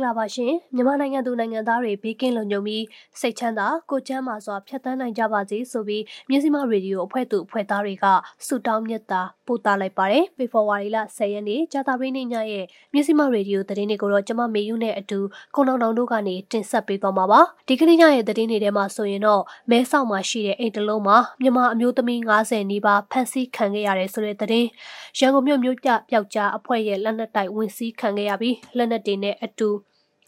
ဂလာပါရှင်မြန်မာနိုင်ငံသူနိုင်ငံသားတွေဘေးကင်းလုံခြုံပြီးစိတ်ချမ်းသာကိုကျန်းမာစွာဖြတ်သန်းနိုင်ကြပါစေဆိုပြီးမြစီမရေဒီယိုအဖွဲ့သူအဖွဲ့သားတွေကဆုတောင်းမြတ်တာပို့သလိုက်ပါတယ်ဖေဖော်ဝါရီလ10ရက်နေ့ကြာသပတေးနေ့ညရဲ့မြစီမရေဒီယိုသတင်းတွေကိုတော့ကျမမေယူနဲ့အတူခုံတော်တော်တို့ကနေတင်ဆက်ပေးသွားမှာပါဒီကနေ့ညရဲ့သတင်းတွေထဲမှာဆိုရင်တော့မဲဆောက်မှာရှိတဲ့အိမ်တလုံးမှာမြန်မာအမျိုးသမီး90နီးပါးဖမ်းဆီးခံခဲ့ရတယ်ဆိုတဲ့သတင်းရန်ကုန်မြို့မြို့ပြပျောက်ကြားအဖွဲ့ရဲ့လက်နက်တိုက်ဝင်စီးခံခဲ့ရပြီးလက်နက်တွေနဲ့အတူ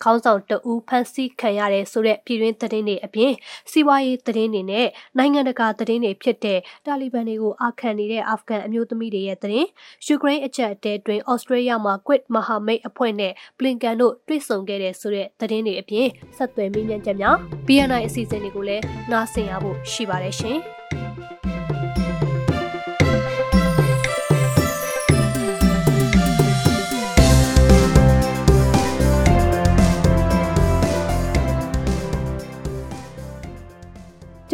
ခေါင်းဆောင်တဦးဖမ်းဆီးခံရတယ်ဆိုတဲ့ပြည်တွင်းသတင်းတွေအပြင်စီးပွားရေးသတင်းတွေနဲ့နိုင်ငံတကာသတင်းတွေဖြစ်တဲ့တာလီဘန်တွေကိုအာခံနေတဲ့အာဖဂန်အမျိုးသမီးတွေရဲ့သတင်းယူကရိန်းအချက်အတဲတွင်ဩစတြေးလျမှာ Quid မဟာမိတ်အဖွဲ့နဲ့ပလင်ကန်တို့တွေ့ဆုံခဲ့တဲ့ဆိုတဲ့သတင်းတွေအပြင်ဆက်သွယ်မိညံချက်များ BNI အစီအစဉ်တွေကိုလည်းနားဆင်ရဖို့ရှိပါတယ်ရှင်။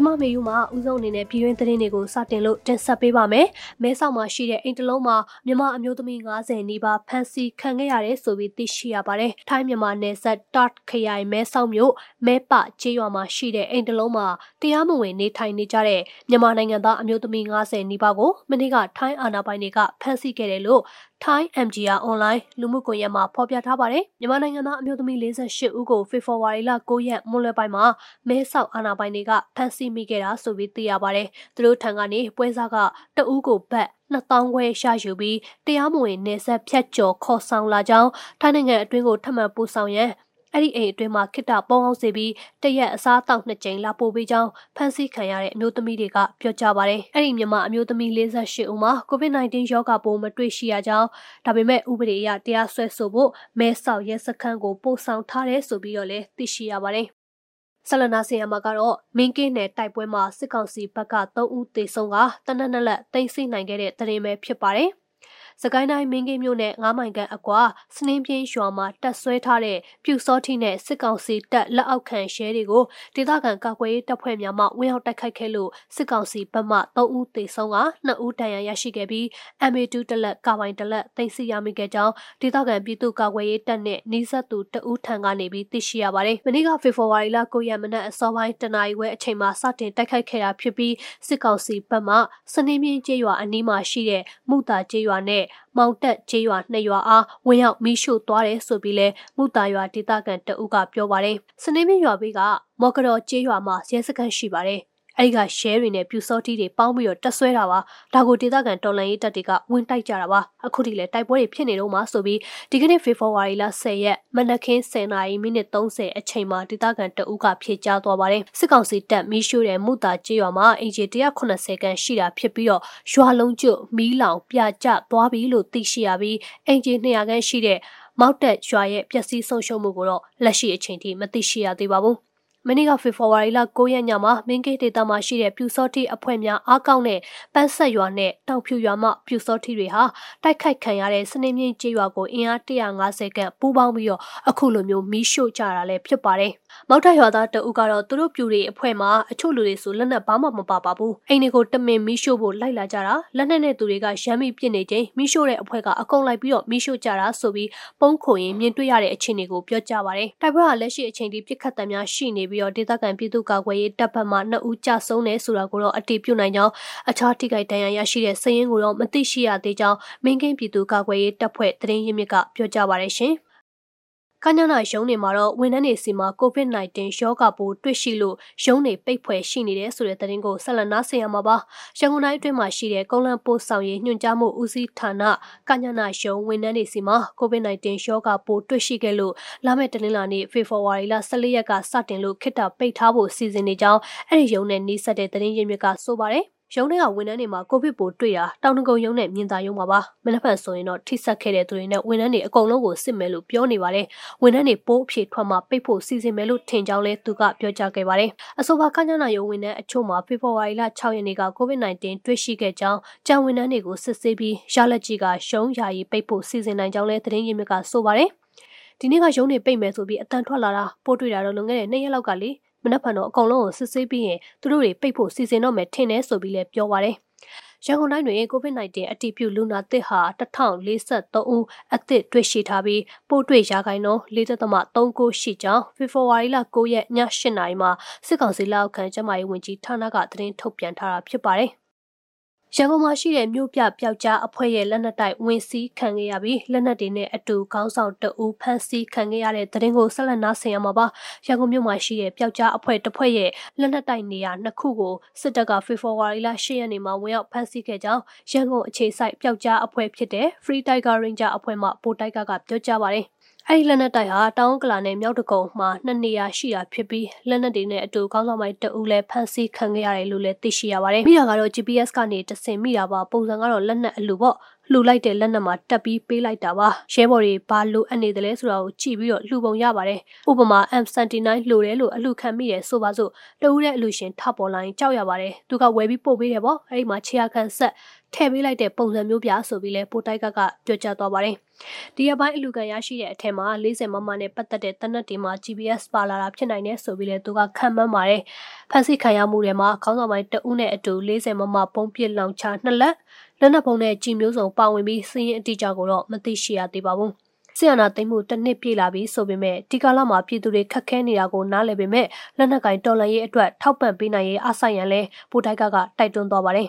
မေယူမှာဦးဆုံးအနေနဲ့ပြည်တွင်းသတင်းတွေကိုစတင်လို့တင်ဆက်ပေးပါမယ်။မဲဆောက်မှာရှိတဲ့အိမ်တလုံးမှာမြန်မာအမျိုးသမီး90နီးပါးဖမ်းဆီးခံခဲ့ရတယ်ဆိုပြီးသိရှိရပါတယ်။ထိုင်းမြန်မာနယ်စပ်တတ်ခရိုင်မဲဆောက်မြို့မဲပကျေးရွာမှာရှိတဲ့အိမ်တလုံးမှာတရားမဝင်နေထိုင်နေကြတဲ့မြန်မာနိုင်ငံသားအမျိုးသမီး90နီးပါးကိုမနေ့ကထိုင်းအာဏာပိုင်တွေကဖမ်းဆီးခဲ့တယ်လို့ထိုင်း MGR online လူမှုကွန်ရက်မှာဖော်ပြထားပါတယ်။မြန်မာနိုင်ငံသားအမျိုးသမီး48ဦးကိုဖေဖော်ဝါရီလ9ရက်မွန်းလွဲပိုင်းမှာမဲဆောက်အာဏာပိုင်တွေကဖမ်းဆီးမိခဲ့တာဆိုပြီးသိရပါတယ်။သူတို့ထံကနေပွဲစားကတအူးကိုဘတ်2000ခွဲရှာယူပြီးတရားမဝင်နေဆက်ဖြတ်ကျော်ခေါ်ဆောင်လာကြောင်းထိုင်းနိုင်ငံအတွင်းကိုထပ်မံပို့ဆောင်ရန်အဲ့ဒီအိမ်အတွင်းမှာခိတပေါင်းအောင်စေပြီးတရက်အစားတောက်နှစ်ကြိမ်လာပို့ပေးကြောင်းဖမ်းဆီးခံရတဲ့အမျိုးသမီးတွေကပြောကြပါတယ်။အဲ့ဒီမြန်မာအမျိုးသမီး48ဦးမှာ COVID-19 ရောဂါပိုးမတွေ့ရှိရကြောင်းဒါပေမဲ့ဥပဒေအရတရားစွဲဆိုဖို့မဲဆောက်ရဲစခန်းကိုပို့ဆောင်ထားတယ်ဆိုပြီးတော့လည်းသိရှိရပါတယ်။ ဆလနာဆီယမှာကတော့မင်းကင်းနယ်တိုက်ပွဲမှာစစ်ကောင်စီဘက်က3ဦးသေဆုံးကတနက်နက်လက်တိတ်ဆိတ်နိုင်ခဲ့တဲ့တရင်ပဲဖြစ်ပါတယ်။ စကိုင်းတိုင်းမင်းကင်းမြို့နယ်9မိုင်ခန့်အကွာစနင်းပြင်းရွာမှာတက်ဆွဲထားတဲ့ပြူစောတိနဲ့စစ်ကောင်စီတပ်လက်အောက်ခံရဲတွေကိုဒေသခံကာကွယ်ရေးတပ်ဖွဲ့များမှဝင်ရောက်တိုက်ခိုက်ခဲ့လို့စစ်ကောင်စီဘက်မှ3ဦးသေဆုံးက2ဦးဒဏ်ရာရရှိခဲ့ပြီး MA2 တလက်ကာပိုင်တလက်သိမ်းဆည်းရမိခဲ့ကြောင်းဒေသခံပြည်သူ့ကာကွယ်ရေးတပ်နဲ့နှိစက်သူတဦးထံကနေပြီးသိရှိရပါတယ်။မနေ့ကဖေဖော်ဝါရီလ9ရက်မနက်အစောပိုင်းတနာရီဝဲအချိန်မှာစတင်တိုက်ခိုက်ခဲ့တာဖြစ်ပြီးစစ်ကောင်စီဘက်မှစနင်းပြင်းကျေးရွာအနီးမှာရှိတဲ့မုတာကျေးရွာနဲ့မောင်တက်ကျေးရွာနှစ်ရွာအားဝင်ရောက်မိရှို့သွားတယ်ဆိုပြီးလဲမုတာရွာဒေသခံတအုပ်ကပြောပါတယ်။စနေမင်းရွာဘေးကမော်ကတော်ကျေးရွာမှာရဲစခန်းရှိပါတယ်။ အဲ့ဒီကရှဲတွေနဲ့ပြူစောတီတွေပေါင်းပြီးတော့တက်ဆွဲတာပါဒါကိုဒေသခံတော်လန်ရေးတပ်တွေကဝင်တိုက်ကြတာပါအခုထိလည်းတိုက်ပွဲတွေဖြစ်နေတော့မှဆိုပြီးဒီကနေ့ဖေဖော်ဝါရီလ10ရက်မနက်ခင်း10နာရီမိနစ်30အချိန်မှာဒေသခံတအုပ်ကဖြေကြားသွားပါတယ်စစ်ကောင်စီတပ်မီးရှို့တဲ့မုတာကျေးရွာမှာအင်ဂျီ180ခန်းရှိတာဖြစ်ပြီးတော့ရွာလုံးကျွတ်မီးလောင်ပြကျသွားပြီလို့သိရှိရပြီးအင်ဂျီ200ခန်းရှိတဲ့မောက်တက်ရွာရဲ့ပျက်စီးဆုံးရှုံးမှုကိုတော့လက်ရှိအချိန်ထိမသိရှိရသေးပါဘူး မနေ့ကဖေဖော်ဝါရီလ9ရက်ညမှာမင်းကေးဒေသမှာရှိတဲ့ပြူစောတိအဖွဲ့များအားကောင်းတဲ့ပန်းဆက်ရွာနဲ့တောင်ဖြူရွာမှပြူစောတိတွေဟာတိုက်ခိုက်ခံရတဲ့စနေမြင့်ကျေးရွာကိုအင်အား150ခန့်ပူးပေါင်းပြီးတော့အခုလိုမျိုးမီးရှို့ကြတာလည်းဖြစ်ပါတယ်။မောက်ထရွာသားတအုပ်ကတော့သူတို့ပြူတွေအဖွဲ့မှာအချို့လူတွေဆိုလက်နက်ဘာမှမပါပါဘူး။အိမ်တွေကိုတမင်မီးရှို့ဖို့လိုက်လာကြတာလက်နက်နဲ့သူတွေကရမ်းမိပြစ်နေချိန်မီးရှို့တဲ့အဖွဲ့ကအကုန်လိုက်ပြီးတော့မီးရှို့ကြတာဆိုပြီးပုံခုံရင်မြင်တွေ့ရတဲ့အခြေအနေကိုပြောကြပါတယ်။တိုက်ပွဲကလက်ရှိအချိန်ထိပြစ်ခတ်တမ်းများရှိနေပြီးတော့ဒေသခံပြည်သူ့ကာကွယ်ရေးတပ်ဖက်မှ2ဦးကြဆုံးတယ်ဆိုတာကိုတော့အတည်ပြုနိုင်ကြောင်းအခြားထိခိုက်ဒဏ်ရာရရှိတဲ့စည်ရင်းကိုတော့မသိရှိရသေးကြောင်းမင်းကင်းပြည်သူ့ကာကွယ်ရေးတပ်ဖွဲ့သတင်းရင်းမြစ်ကပြောကြားပါရရှင်။ ကညနာရုံးနေမှာတော့ဝန်ထမ်းတွေစီမှာ COVID-19 ရောဂါပိုးတွေ့ရှိလို့ရုံးနေပိတ်ဖွယ်ရှိနေတဲ့ဆိုတဲ့သတင်းကိုဆက်လက်နားဆင်ရမှာပါ။ရန်ကုန်တိုင်းအတွင်းမှာရှိတဲ့ကုန်းလန်းပို့ဆောင်ရေးညွှန်ကြားမှုဦးစီးဌာနကညနာရုံးဝန်ထမ်းတွေစီမှာ COVID-19 ရောဂါပိုးတွေ့ရှိခဲ့လို့လာမယ့်တနင်္လာနေ့ဖေဖော်ဝါရီလ14ရက်ကစတင်လို့ခိတ္တပိတ်ထားဖို့စီစဉ်နေကြောင်းအဲ့ဒီရုံးနဲ့နှိစက်တဲ့သတင်းရင်းမြစ်ကဆိုပါတယ်။ ရုံးထဲကဝန်ထမ်းတွေမှာကိုဗစ်ပိုးတွေ့တာတောင်တကုံရုံးနဲ့မြင်သာရုံးမှာပါမနက်ဖြန်ဆိုရင်တော့ထိစပ်ခဲ့တဲ့သူတွေနဲ့ဝန်ထမ်းတွေအကုန်လုံးကိုစစ်မယ်လို့ပြောနေပါတယ်ဝန်ထမ်းတွေပိုးအဖြစ်ထွက်မှပိတ်ဖို့စီစဉ်မယ်လို့ထင်ကြောင်းလဲသူကပြောကြားခဲ့ပါတယ်အဆိုပါကညနာရုံးဝန်ထမ်းအချို့မှာဖေဖော်ဝါရီလ6ရက်နေ့က COVID-19 တွေ့ရှိခဲ့ကြောင်းကြံဝန်ထမ်းတွေကိုစစ်ဆေးပြီးရလက်ကြီးကရှုံးယာယီပိတ်ဖို့စီစဉ်နိုင်ကြောင်းလဲသတင်းရင်းမြစ်ကဆိုပါတယ်ဒီနေ့ကရုံးတွေပိတ်မယ်ဆိုပြီးအတန်ထွက်လာတာပိုးတွေ့တာတော့လွန်ခဲ့တဲ့နှစ်ရက်လောက်ကလေ မနက်ဖြန်တော့အကုန်လုံးကိုစစ်ဆေးပြီးရင်သူတို့တွေပိတ်ဖို့စီစဉ်တော့မယ်ထင်တယ်ဆိုပြီးလည်းပြောပါတယ်။ရန်ကုန်တိုင်းတွင် COVID-19 အတည်ပြုလူနာသစ်ဟာ1043ဦးအသစ်တွေ့ရှိထားပြီးပိုးတွေ့ရာခိုင်နှုန်း4.39ရှိကြောင်းဖေဖော်ဝါရီလ9ရက်ည8:00နာရီမှာစစ်ကောင်စီလက်အောက်ခံကျန်းမာရေးဝန်ကြီးဌာနကသတင်းထုတ်ပြန်ထားတာဖြစ်ပါတယ်။ ရန်ကုန်မှာရှိတဲ့မြို့ပြပျောက်ကြားအဖွဲ့ရဲ့လက်နက်တိုက်ဝင်စီးခံခဲ့ရပြီးလက်နက်တွေနဲ့အတူခေါင်းဆောင်တအူဖမ်းဆီးခံခဲ့ရတဲ့တရင်ကိုဆက်လက်နားဆင်ရမှာပါရန်ကုန်မြို့မှာရှိတဲ့ပျောက်ကြားအဖွဲ့တစ်ဖွဲ့ရဲ့လက်နက်တိုက်နေရာနှစ်ခုကိုစစ်တပ်ကဖေဖော်ဝါရီလ10ရက်နေ့မှာဝင်ရောက်ဖမ်းဆီးခဲ့ကြောင်းရန်ကုန်အခြေစိုက်ပျောက်ကြားအဖွဲ့ဖြစ်တဲ့ Free Tiger Ranger အဖွဲ့မှပိုတိုက်ကကပြောကြားပါတယ် အဲ့ဒီလက်နက်တိုက်ဟာတောင်ကလာနဲ့မြောက်တကုံမှာနှစ်နေရာရှိတာဖြစ်ပြီးလက်နက်တွေနဲ့အတူကောင်းဆောင်ပိုင်းတအူးလည်းဖမ်းဆီးခံခဲ့ရတယ်လို့လည်းသိရှိရပါတယ်။မိတာကတော့ GPS ကနေတဆင်မိတာပါပုံစံကတော့လက်နက်အလူပေါ့လှူလိုက်တဲ့လက်နက်မှာတက်ပြီးပေးလိုက်တာပါရဲဘော်တွေဘာလိုအပ်နေတယ်လဲဆိုတာကိုကြည့်ပြီးတော့လှူပုံရပါတယ်ဥပမာ M79 လှူတယ်လို့အလှခံမိတယ်ဆိုပါစို့တဦးတဲ့အလှရှင်ထပေါ်လာရင်ကြောက်ရပါတယ်သူကဝယ်ပြီးပို့ပေးတယ်ပေါ့အဲ့ဒီမှာခြေရခံဆက် ထည့်ပေးလိုက်တဲ့ပုံစံမျိုးပြဆိုပြီးလဲပိုတိုက်ကကပြောကြားသွားပါတယ်ဒီအပိုင်းအလူကန်ရရှိတဲ့အထက်မှာ40မမနဲ့ပတ်သက်တဲ့တနက်တွေမှာ GPS ပါလာတာဖြစ်နိုင်တယ်ဆိုပြီးလဲသူကခံမှန်းပါတယ်ဖန်ဆီးခံရမှုတွေမှာခေါင်းဆောင်ပိုင်းတဦးနဲ့အတူ40မမပုံပစ်လောင်ချနှစ်လက်လက်နက်ပုံနဲ့ကြည်မျိုးစုံပါဝင်ပြီးစီးရင်အတိအကျကိုတော့မသိရှိရသေးပါဘူးဆီယနာသိမ်းမှုတစ်နှစ်ပြည့်လာပြီဆိုပေမဲ့ဒီကာလမှာပြည်သူတွေခက်ခဲနေတာကိုနားလည်ပေမဲ့လက်နက်ကင်တော်လှန်ရေးအတွက်ထောက်ပံ့ပေးနိုင်ရေးအဆိုင်ရန်လဲပိုတိုက်ကကတိုက်တွန်းသွားပါတယ်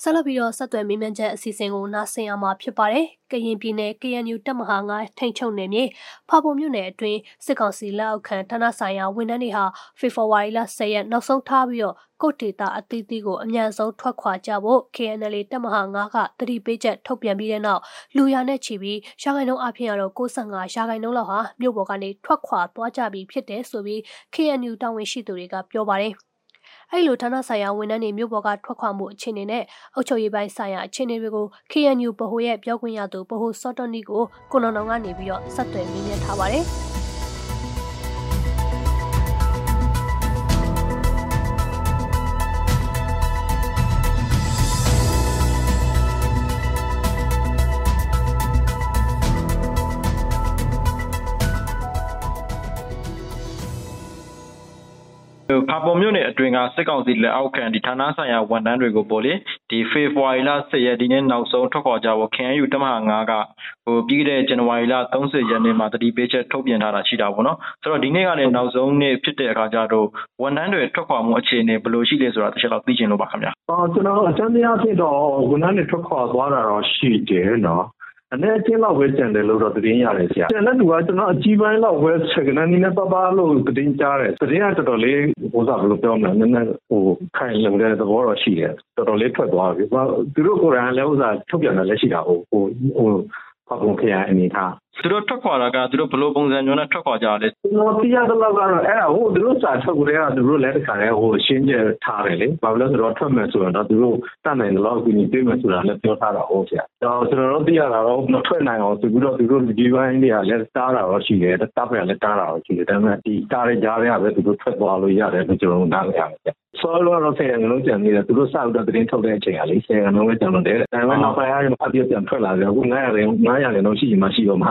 ဆက်လက်ပြီးတော့ဆက်သွယ်မိမှန်ချက်အစီအစဉ်ကိုနားဆင်ရမှာဖြစ်ပါတယ်။ကရင်ပြည်နယ် KNU တပ်မဟာ9ထိန်ချုံနယ်မြေဖာပုံမြို့နယ်အတွင်းစစ်ကောင်စီလက်အောက်ခံဌာနဆိုင်ရာဝန်ထမ်းတွေဟာဖေဖော်ဝါရီလ10ရက်နောက်ဆုံးထားပြီးတော့ကုတ်ဒေတာအသီးသီးကိုအမြန်ဆုံးထွက်ခွာကြဖို့ KNL တပ်မဟာ9ကတတိပေးချက်ထုတ်ပြန်ပြီးတဲ့နောက်လူရနဲ့ချီပြီးရာဂိုင်နှုန်းအဖြစ်ရတော့65ရာဂိုင်နှုန်းလောက်ဟာမြို့ပေါ်ကနေထွက်ခွာသွားကြပြီးဖြစ်တယ်ဆိုပြီး KNU တာဝန်ရှိသူတွေကပြောပါတယ်။ အဲ့လိုဌာနဆိုင်ရာဝန်ထမ်းတွေမြို့ပေါ်ကထွက်ခွာမှုအခြေအနေနဲ့အုပ်ချုပ်ရေးပိုင်းဆိုင်ရာအခြေအနေတွေကို KNU ဗဟိုရဲ့ပြောခွင့်ရသူဗဟိုစောတော်နီကိုကိုနောင်နောင်ကနေပြီးတော့ဆက်သွယ်မေးမြန်းထားပါတယ်။ ပုံမြို့နယ်အတွင်းကစစ်ကောင်စီလက်အောက်ခံဒီဌာနဆိုင်ရာဝန်ထမ်းတွေကိုပေါ့လေဒီဖေဖော်ဝါရီလ10ရက်ဒီနေ့နောက်ဆုံးထွက်ခွာကြဖို့ KNU တမဟာ9ကဟိုပြီးခဲ့တဲ့ဇန်နဝါရီလ30ရက်နေ့မှာတတိပေးချက်ထုတ်ပြန်ထားတာရှိတာပေါ့နော်ဆိုတော့ဒီနေ့ကလည်းနောက်ဆုံးနေ့ဖြစ်တဲ့အခါကျတော့ဝန်ထမ်းတွေထွက်ခွာမှုအခြေအနေဘယ်လိုရှိလဲဆိုတာတစ်ချက်တော့သိချင်လို့ပါခင်ဗျာအော်ကျွန်တော်အကြမ်းတရားဖြစ်တော့ဝန်ထမ်းတွေထွက်ခွာသွားတာတော့ရှိတယ်နော် အနည်းအကျဉ်းလောက်ပဲကြံတယ်လို့တော့သတင်းရတယ်ဆရာ။ကျန်တဲ့လူကကျွန်တော်အကြီးပိုင်းလောက်ပဲဆက်ကနနီနဲ့ပပလို့သတင်းကြားတယ်။သတင်းကတော်တော်လေးဟိုစားဘယ်လိုပြောမလဲနည်းနည်းဟိုခိုင်လုံတဲ့သဘောတော့ရှိတယ်။တော်တော်လေးထွက်သွားပြီ။သူတို့ကိုယ်တိုင်လည်းဥစားထုတ်ပြန်တယ်လည်းရှိတာဟိုဟိုဟိုဖတ်ပုံခရိုင်အနေထား သူတို့ထွက်ခွာတာကသူတို့ဘယ်လိုပုံစံမျိုးနဲ့ထွက်ခွာကြလဲကျွန်တော်သိရသလောက်ကတော့အဲ့ဒါဟိုသူတို့စာထုတ်ကြတဲ့ကသူတို့လည်းတခါလဲဟိုရှင်းပြထားတယ်လေဘာလို့လဲဆိုတော့ထွက်မယ်ဆိုတော့သူတို့တတ်နိုင်တယ်လို့ကူညီပေးမယ်ဆိုတာလည်းပြောထားတာဟုတ်ဆရာတော့ကျွန်တော်တို့သိရတာတော့မထွက်နိုင်အောင်သူတို့သူတို့ဒီပိုင်းတွေကလည်းတားတာတော့ရှိတယ်တပ်ဖက်ကလည်းတားတာတော့ရှိတယ်ဒါပေမဲ့ဒီတားတဲ့ကြားတွေကပဲသူတို့ထွက်သွားလို့ရတယ်လို့ကျွန်တော်တို့နားလည်ရတယ်ဆောလောတော့ဆယ်ငလုံးကြံနေတယ်သူတို့စောက်တော့တင်းထုတ်တဲ့အချိန်ကလေဆယ်ငလုံးပဲကြံလို့တယ်ဒါပေမဲ့နောက်ပိုင်းအားဖြင့်အပြည့်ပြန်ထွက်လာတယ်အခု900ရင်900ရင်တော့ရှိမှရှိတော့မှာ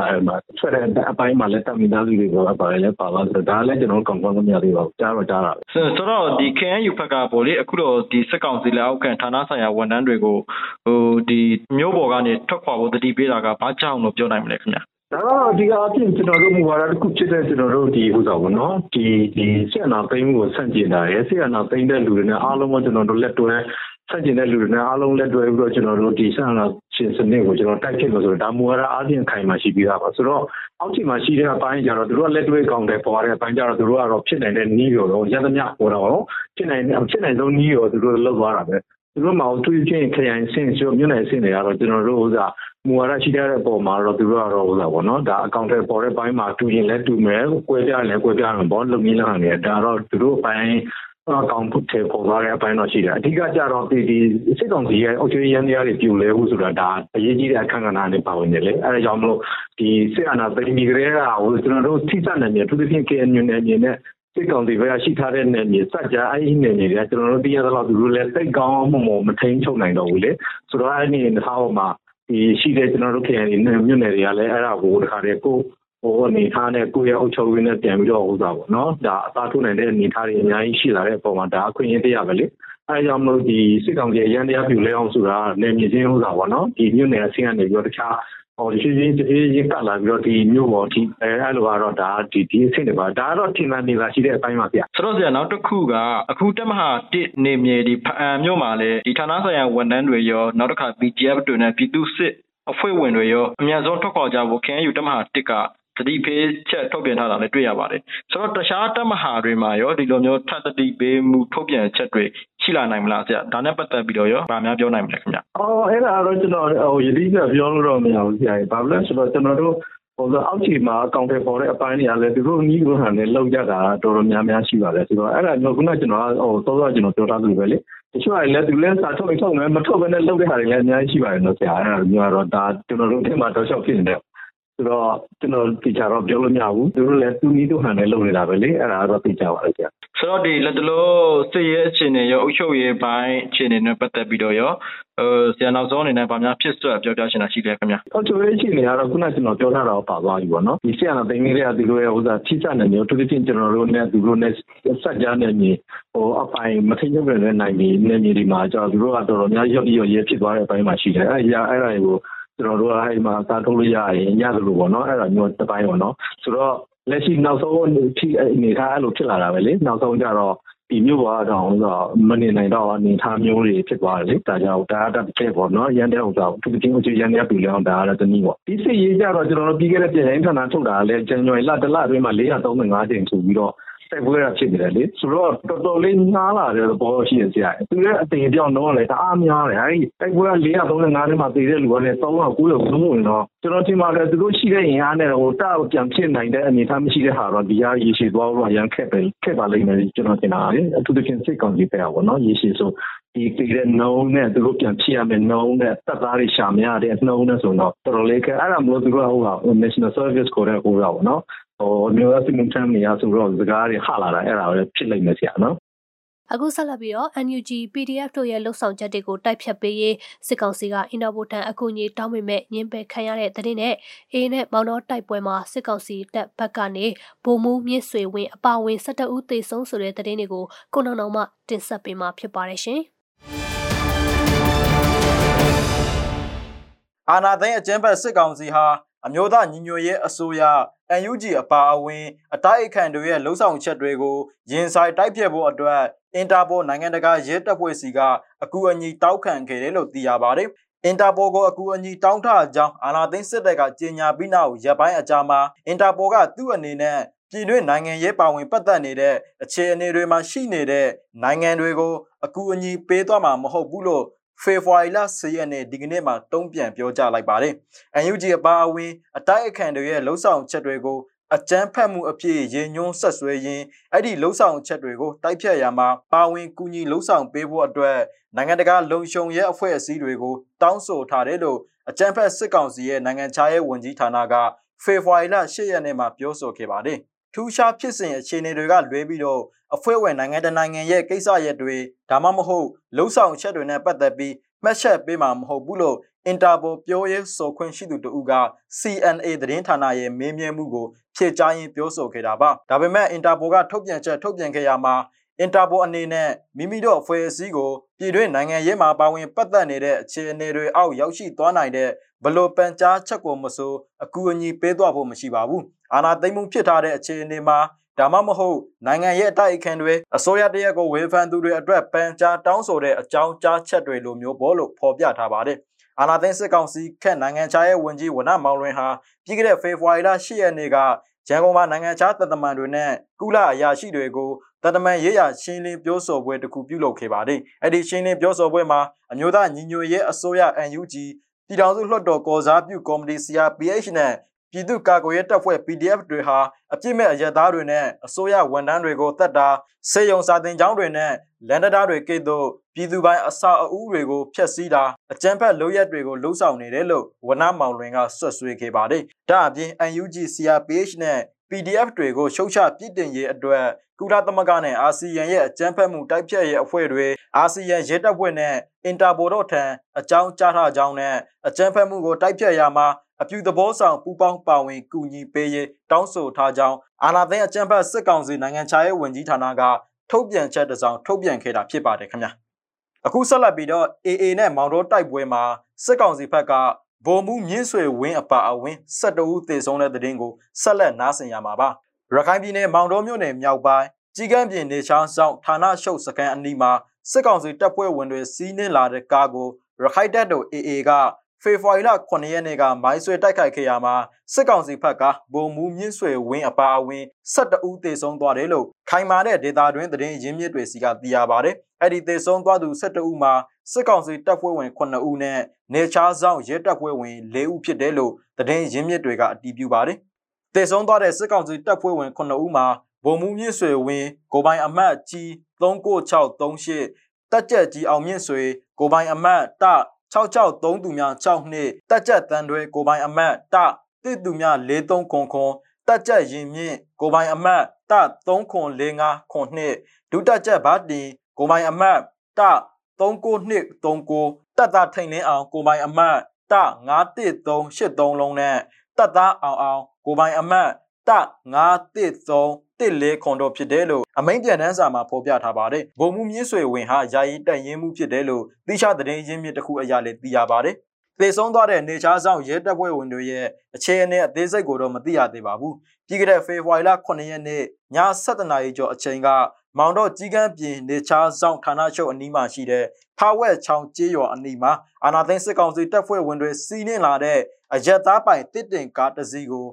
ထွက်တဲ့အပိုင်းမှာလည်းတမင်သားစုတွေကပါတယ်လည်းပါပါဆိုတော့ဒါလည်းကျွန်တော် confirm မရသေးပါဘူးကြားတော့ကြားတာဆိုတော့ဒီ KNU ဘက်ကပေါ့လေအခုတော့ဒီစစ်ကောင်စီလက်အောက်ခံဌာနဆိုင်ရာဝန်ထမ်းတွေကိုဟိုဒီမျိုးပေါ်ကနေထွက်ခွာဖို့တတိပေးတာကဘာကြောင့်လို့ပြောနိုင်မလဲခင်ဗျာဒါတော့ဒီအပြင်ကျွန်တော်တို့မူဝါဒတစ်ခုဖြစ်တဲ့ကျွန်တော်တို့ဒီဟိုဆိုပေါ့နော်ဒီဒီဆက်နာသိမ်းမှုကိုဆန့်ကျင်တာရယ်ဆက်နာသိမ်းတဲ့လူတွေနဲ့အားလုံးကကျွန်တော်တို့လက်တွဲ ဆန့်ကျင်တဲ့လူတွေနဲ့အားလုံးလက်တွဲပြီးတော့ကျွန်တော်တို့ဒီဆက်နာရှင်စနစ်ကိုကျွန်တော်တိုက်ဖြစ်လို့ဆိုတော့ဒါမူဝါဒအားဖြင့်ခိုင်မှရှိပြီးသားပါဆိုတော့အောက်ခြေမှာရှိတဲ့အပိုင်းကျတော့တို့ကလက်တွဲကောင်းတယ်ပေါ်ရတဲ့အပိုင်းကျတော့တို့ကတော့ဖြစ်နိုင်တဲ့နီးရောတော့ရသမျှဟိုတော့ဖြစ်နိုင်ဖြစ်နိုင်ဆုံးနီးရောတို့လောက်သွားတာပဲသူတို့မှသူချင်းခရိုင်ဆင့်ဆိုမြို့နယ်ဆင့်တွေကတော့ကျွန်တော်တို့ဥစားမူဝါဒရှိတဲ့ပုံမှာတော့သူတို့ကတော့ဥစားပေါ့နော်ဒါအကောင့်ထဲပေါ်တဲ့ဘိုင်းမှာတူရင်လည်းတူမယ်၊ကွဲပြားရင်လည်းကွဲပြားမှာပေါ့လုံနည်းလမ်းနေဒါတော့သူတို့ဘိုင်း အကောင်ဖုတ်ထဲပေါ်သွားတဲ့အပိုင်းတော့ရှိတယ်အဓိကကြတော့ဒီဒီစစ်ကောင်စီရဲ့အုပ်ချုပ်ရေးရန်တရားတွေပြိုလဲဖို့ဆိုတာဒါအရေးကြီးတဲ့အခန်းကဏ္ဍနဲ့ပါဝင်တယ်လေအဲဒါကြောင့်မလို့ဒီစစ်အာဏာသိမ်းပြီးကြတဲ့ကဟိုကျွန်တော်တို့ထိစပ်နေတယ်သူတို့ဖြင့် KNU နဲ့အနေနဲ့စစ်ကောင်စီဘက်ကရှိထားတဲ့နယ်မြေစัจ जा အဲ့ဒီနယ်မြေတွေကကျွန်တော်တို့သိရသလောက်သူတို့လည်းစိတ်ကောင်းမှုမမထိန်ချုပ်နိုင်တော့ဘူးလေဆိုတော့အဲ့ဒီနေသားပေါ်မှာဒီရှိတဲ့ကျွန်တော်တို့ KNU မြို့နယ်တွေကလည်းအဲ့ဒါကိုတခါတည်းကို ဟိုအနေထားနဲ့ကိုယ့်ရဲ့အုပ်ချုပ်ရေးနဲ့ပြန်ပြီးတော့ဥစားပေါ့နော်ဒါအသာထုတ်နိုင်တဲ့အနေထားတွေအများကြီးရှိလာတဲ့အပေါ်မှာဒါအခွင့်အရေးတရားပဲလေအဲကြောင့်မလို့ဒီစစ်ကောင်စီရန်တရားပြူလဲအောင်ဆိုတာနေမြေချင်းဥစားပေါ့နော်ဒီမြို့နယ်အဆင့်ကနေပြီးတော့တခြားဟိုဒီချင်းချင်းချင်းချင်းပတ်လာပြီးတော့ဒီမြို့ပေါ်ဒီအဲအဲ့လိုကတော့ဒါဒီဒီအဆင့်တွေပါဒါကတော့ထင်မှန်နေတာရှိတဲ့အပိုင်းပါဗျဆိုတော့ဆရာနောက်တစ်ခုကအခုတက်မဟာ1နေမြေဒီဖအံမြို့မှာလည်းဒီဌာနဆိုင်ရာဝန်ထမ်းတွေရောနောက်တစ်ခါ BGF တွေနဲ့ပြည်သူစစ်အဖွဲ့ဝင်တွေရောအများဆုံးထွက်ခေါ်ကြဖို့ KNU တက်မဟာ1ကသ တိပေးချက်ထုတ်ပြန်ထားတာလည်းတွေ့ရပါတယ်ဆိုတော့တခြားတက်မဟာတွေမှာရောဒီလိုမျိုးထပ်သတိပေးမှုထုတ်ပြန်ချက်တွေရှိလာနိုင်မလားဆရာဒါနဲ့ပတ်သက်ပြီးတော့ရောဗာများပြောနိုင်မလဲခင်ဗျအော်အဲ့ဒါတော့ကျွန်တော်ဟိုယတိကပြောလို့တော့မရဘူးဆရာကြီးဘာလို့လဲဆိုတော့ကျွန်တော်တို့ဟိုအောက်ခြေမှာအကောင့်တွေပေါ်တဲ့အပိုင်းတွေကလည်းသူတို့နီးလို့ဟန်နဲ့လောက်ကြတာတော်တော်များများရှိပါတယ်ဆိုတော့အဲ့ဒါမျိုးခုနကကျွန်တော်ဟိုသောသောကျွန်တော်ပြောထားသလိုပဲလေတချို့ကလည်းသူလည်းစာထုတ်ထုတ်မယ်မထုတ်ဘဲနဲ့လောက်တဲ့ဟာတွေလည်းအများကြီးရှိပါတယ်နော်ဆရာအဲ့ဒါမျိုးကတော့ဒါကျွန်တော်တို့အထက်မှာတော့ရှောက်ဖြစ်နေတယ် ဆိုတော့ကျွန်တော်သိကြတော့ပြောလို့မရဘူးသူတို့လည်းသူနီးတို့ဟန်နဲ့လုပ်နေတာပဲလေအဲ့ဒါတော့သိကြပါလေဆရာဆိုတော့ဒီလက်တလို့စစ်ရေးအခြေအနေရောအုပ်ချုပ်ရေးပိုင်းအခြေအနေနဲ့ပတ်သက်ပြီးတော့ရောဟိုဆရာနောက်ဆုံးအနေနဲ့ဗာများဖြစ်စွက်ပြောပြချင်တာရှိတယ်ခင်ဗျအော်ချိုရေးရှိနေရတော့ခုနကကျွန်တော်ပြောထားတာပါသွားပြီပေါ့နော်ဒီဆရာနာသိငယ်တွေကသူတို့ရဲ့ဥစားထိစနေမျိုးသူတို့ချင်းကျွန်တော်တို့နဲ့သူတို့နဲ့စက်ကြနေမြေဟိုအပိုင်မထိချုပ်တဲ့နိုင်မြေနေမြေဒီမှာကျွန်တော်သူတို့ကတော်တော်များရော့ရော့ရဲဖြစ်သွားတဲ့အပိုင်းမှာရှိတယ်အဲ့ရအဲ့ဒါတွေကို ကျွန်တော်တို့ကအဲ့မှာသာထုတ်လို့ရရင်ညသလိုပေါ့နော်အဲ့ဒါမျိုးတစ်ပိုင်းပေါ့နော်ဆိုတော့လက်ရှိနောက်ဆုံးထိအနေထားအဲ့လိုဖြစ်လာတာပဲလေနောက်ဆုံးကြတော့ဒီမျိုးပေါ်တော့ဆိုတော့မနေနိုင်တော့အနေထားမျိုးတွေဖြစ်သွားတယ်လေဒါကြောင့်ဒါအတက်တဲ့ပေါ့နော်ရန်တဲ့ဥစ္စာသူချင်းအချင်းရန်တဲ့ပြည်လောင်းဒါကတော့တနည်းပေါ့ဒီစစ်ရေးကြတော့ကျွန်တော်တို့ပြီးခဲ့တဲ့ပြည်တိုင်းဌာနထုတ်တာလည်းဇန်နဝါရီလတစ်လအတွင်းမှာ435ကြိမ်ဆိုပြီးတော့ တိုက်ပွဲရဖြစ်နေတယ်လေဆိုတော့တော်တော်လေးနားလာတဲ့ဘောရှိရဆရာသူရဲ့အတင်ပြောင်းတော့လေတအားများတယ်အဲဒီတိုက်ပွဲက435ထဲမှာတည်တဲ့လူကလည်း390လုံးဝင်တော့ကျွန်တော်ထင်ပါတယ်သူတို့ရှိတဲ့ရင်အားနဲ့ဟိုတောက်ပြန်ဖြစ်နိုင်တဲ့အနေအထားမရှိတဲ့ဟာတော့ဒီဟာရေရှည်သွားတော့ရန်ခက်ပဲခက်ပါလိမ့်မယ်ကျွန်တော်ထင်တာလေအထူးသဖြင့်စိတ်ကောင်းကြီးပဲပေါ့နော်ရေရှည်ဆိုဒီတည်တဲ့နှုံးနဲ့သူတို့ပြန်ဖြစ်ရမယ်နှုံးနဲ့တက်သားတွေရှာမရတဲ့နှုံးနဲ့ဆိုတော့တော်တော်လေးကအဲ့ဒါမျိုးသူတို့ဟိုက national service ကိုလည်းဟိုတော့ပေါ့နော် ဟိုမျိုးအစီအမံတမ်းနေရဆိုတော့စကားတွေဟလာတာအဲ့ဒါလည်းဖြစ်လိမ့်မယ်ဆရာနော်အခုဆက်လက်ပြီးတော့ NUG PDF တို့ရဲ့လှုပ်ဆောင်ချက်တွေကိုတိုက်ဖြတ်ပေးရေးစစ်ကောင်စီကအင်တာပိုတန်အကူအညီတောင်းပေမဲ့ညှင်းပယ်ခံရတဲ့တဲ့နဲ့အေးနဲ့မောင်တော်တိုက်ပွဲမှာစစ်ကောင်စီတပ်ဘက်ကနေဗိုလ်မှူးမြင့်ဆွေဝင်းအပါဝင်12ဦးသေဆုံးဆိုတဲ့တဲ့တွေကိုကိုနောင်နောင်မှတင်ဆက်ပေးမှာဖြစ်ပါတယ်ရှင်။အာနာသိန်းအကျဉ်းဖက်စစ်ကောင်စီဟာ အမျိုးသားညီညွတ်ရေးအစိုးရ UNG အပါအဝင် အတိုက်အခံတွေရဲ့လှုံ့ဆော်ချက်တွေကိုရင်ဆိုင်တိုက်ပြဖို့အတွက်အင်တာပိုနိုင်ငံတကာရဲတပ်ဖွဲ့စီကအကူအညီတောက်ခံခဲ့တယ်လို့သိရပါတယ်။အင်တာပိုကိုအကူအညီတောင်းထားကြောင်းအာနာသိန်းစစ်တပ်ကကြေညာပြီးနောက်ရပ်ပိုင်းအကြာမှာအင်တာပိုကသူ့အနေနဲ့ပြည်တွင်းနိုင်ငံရေးပါဝင်ပတ်သက်နေတဲ့အခြေအနေတွေမှာရှိနေတဲ့နိုင်ငံတွေကိုအကူအညီပေးသွားမှာမဟုတ်ဘူးလို့ ဖေဖော်ဝါရီလ10ရက်နေ့ဒီကနေ့မှာတုံ့ပြန်ပြောကြားလိုက်ပါတယ်။ UNG အပါအဝင်အတိုက်အခံတွေရဲ့လှုံ့ဆော်ချက်တွေကိုအကြမ်းဖက်မှုအဖြစ်ရင်ညွှန်းဆက်ဆွဲရင်းအဲ့ဒီလှုံ့ဆော်ချက်တွေကိုတိုက်ဖြတ်ရမှာပါဝင်ကူညီလှုံ့ဆော်ပေးဖို့အတွက်နိုင်ငံတကာလုံခြုံရေးအဖွဲ့အစည်းတွေကိုတောင်းဆိုထားတယ်လို့အကြမ်းဖက်စစ်ကောင်စီရဲ့နိုင်ငံခြားရေးဝန်ကြီးဌာနကဖေဖော်ဝါရီလ10ရက်နေ့မှာပြောဆိုခဲ့ပါတယ်။ထူးခြားဖြစ်စဉ်အခြေအနေတွေကလွဲပြီးတော့ အဖွဲ့ဝင်နိုင်ငံတကာနိုင်ငံရဲ့ကိစ္စရပ်တွေဒါမှမဟုတ်လှုပ်ဆောင်ချက်တွေနဲ့ပတ်သက်ပြီးမှတ်ချက်ပေးမှာမဟုတ်ဘူးလို့အင်တာပိုပြောရေးဆိုခွင့်ရှိသူတို့က CNA သတင်းဌာနရဲ့မေးမြန်းမှုကိုဖြေကြားရင်းပြောဆိုခဲ့တာပါဒါပေမဲ့အင်တာပိုကထုတ်ပြန်ချက်ထုတ်ပြန်ခဲ့ရမှာအင်တာပိုအနေနဲ့မိမိတို့အဖွဲ့အစည်းကိုပြည်တွင်းနိုင်ငံရေးမှာပါဝင်ပတ်သက်နေတဲ့အခြေအနေတွေအောက်ရောက်ရှိသွားနိုင်တဲ့ဘလို့ပန်ကြားချက်ကိုမဆိုအကူအညီပေးသွားဖို့မရှိပါဘူးအာနာသိမ့်မှုဖြစ်ထားတဲ့အခြေအနေမှာ ဒါမှမဟုတ်နိုင်ငံရဲ့အတိုက်အခံတွေအစိုးရတရက်ကိုဝေဖန်သူတွေအတွက်ပန်ကြားတောင်းဆိုတဲ့အကြောင်းကြားချက်တွေလိုမျိုးပေါ်လို့ဖော်ပြထားပါတယ်။အာနာသိန်းစစ်ကောင်စီခက်နိုင်ငံခြားရေးဝန်ကြီးဝနမောင်လွင်ဟာပြီးခဲ့တဲ့ဖေဖော်ဝါရီလ10ရက်နေ့ကရန်ကုန်မှာနိုင်ငံခြားတပ်သမန်တွေနဲ့ကုလအရာရှိတွေကိုတပ်သမန်ရေးရာရှင်းလင်းပြောဆိုပွဲတစ်ခုပြုလုပ်ခဲ့ပါတယ်။အဲ့ဒီရှင်းလင်းပြောဆိုပွဲမှာအမျိုးသားညီညွတ်ရေးအစိုးရ UNG ပြည်ထောင်စုလွှတ်တော်ကော်စားပြုကော်မတီ CRPH နဲ့ ပြည်သူ့ကာကွယ်ရေးတပ်ဖွဲ့ PDF တွေဟာအပြစ်မဲ့အရက်သားတွေနဲ့အစိုးရဝန်ထမ်းတွေကိုတတ်တာစေယုံစာတင်ကျောင်းတွေနဲ့လန်ဒတာတွေကိတ်တို့ပြည်သူပိုင်းအစာအုပ်တွေကိုဖျက်ဆီးတာအကြမ်းဖက်လုပ်ရက်တွေကိုလှုံ့ဆော်နေတယ်လို့ဝနမောင်လွင်ကဆွတ်ဆွေးခဲ့ပါတယ်။ဒါအပြင် UNG CRPH နဲ့ PDF တွေကိုရှုတ်ချပြစ်တင်ရေးအတွက်ကုလသမဂ္ဂနဲ့အာဆီယံရဲ့အကြမ်းဖက်မှုတိုက်ဖျက်ရေးအဖွဲ့တွေအာဆီယံရဲတပ်ဖွဲ့နဲ့အင်တာပိုတို့ထံအကြောင်းကြားထားကြောင်းနဲ့အကြမ်းဖက်မှုကိုတိုက်ဖျက်ရမှာအပြုသဘောဆောင်ပူးပေါင်းပါဝင်ကူညီပေးရေးတောင်းဆိုထားကြောင်းအာဏာသိမ်းအကြမ်းဖက်စစ်ကောင်စီနိုင်ငံခြားရေးဝန်ကြီးဌာနကထုတ်ပြန်ချက်တစ်စောင်ထုတ်ပြန်ခဲ့တာဖြစ်ပါတယ်ခင်ဗျာအခုဆက်လက်ပြီးတော့ AA နဲ့မောင်တော်တိုက်ပွဲမှာစစ်ကောင်စီဘက်က ဗိုလ်မှူးမြင့်ဆွေဝင်းအပါအဝင်12ဦးသေဆုံးတဲ့တဲ့တင်ကိုဆက်လက်နားဆင်ရမှာပါရခိုင်ပြည်နယ်မောင်တော်မြို့နယ်မြောက်ပိုင်းကြီးကန်းပြင်နေချောင်းဆောင်ဌာနရှုပ်စကန်အနီးမှာစစ်ကောင်စီတပ်ဖွဲ့ဝင်တွေစီးနင်းလာတဲ့ကားကိုရခိုင်တပ်တော် AA က ဖေဖော်ဝါရီလ9ရက်နေ့ကမိုင်းဆွဲတိုက်ခိုက်ခဲ့ရမှာစစ်ကောင်စီဘက်ကဗိုလ်မှူးမြင့်ဆွေဝင်းအပါအဝင်12ဦးသေဆုံးသွားတယ်လို့ခိုင်မာတဲ့ဒေတာတွင်သတင်းရင်းမြစ်တွေစီကသိရပါတယ်။အဲ့ဒီသေဆုံးသွားသူ12ဦးမှာစစ်ကောင်စီတပ်ဖွဲ့ဝင်9ဦးနဲ့နေချားဆောင်ရဲတပ်ဖွဲ့ဝင်4ဦးဖြစ်တယ်လို့သတင်းရင်းမြစ်တွေကအတည်ပြုပါတယ်။သေဆုံးသွားတဲ့စစ်ကောင်စီတပ်ဖွဲ့ဝင်9ဦးမှာဗိုလ်မှူးမြင့်ဆွေဝင်းကိုပိုင်အမတ်ကြီး39638တက်ကြက်ကြီးအောင်မြင့်ဆွေကိုပိုင်အမတ်တ 663သူများ6နှစ်တက်ကြက်တန်းတွဲကိုပိုင်အမတ်တတစ်သူများ43ခွန်ခွန်တက်ကြက်ရင်မြင့်ကိုပိုင်အမတ်တ3ခွန်45ခွန်နှစ်ဒုတက်ကြက်ဘာတင်ကိုပိုင်အမတ်တ3939တက်သားထိန်လင်းအောင်ကိုပိုင်အမတ်တ91383လုံးနဲ့တက်သားအောင်အောင်ကိုပိုင်အမတ်တ913 တစ်လေးခွန်တော်ဖြစ်တယ်လို့အမိန့်ပြန်တန်းစာမှာဖော်ပြထားပါတယ်။ဗိုလ်မှူးမြင့်ဆွေဝင်ဟာယာယီတက်ရင်မှုဖြစ်တယ်လို့သိချသတင်းရင်းမြစ်တစ်ခုအရလည်းသိရပါတယ်။သေဆုံးသွားတဲ့နေချားဆောင်ရဲတပ်ဖွဲ့ဝင်တွေရဲ့အခြေအနေအသေးစိတ်ကိုတော့မသိရသေးပါဘူး။ပြီးခဲ့တဲ့ဖေဖော်ဝါရီလ9ရက်နေ့ည7:00နာရီကျော်အချိန်ကမောင်တော့ကြီးကန်းပြင်နေချားဆောင်ဌာနချုပ်အနီးမှာရှိတဲ့ဖာဝက်ချောင်းကျေးရွာအနီးမှာအာနာသိန်းစစ်ကောင်စီတပ်ဖွဲ့ဝင်တွေစီးနင်းလာတဲ့အရက်သားပိုင်တစ်တင်ကားတစ်စီးကို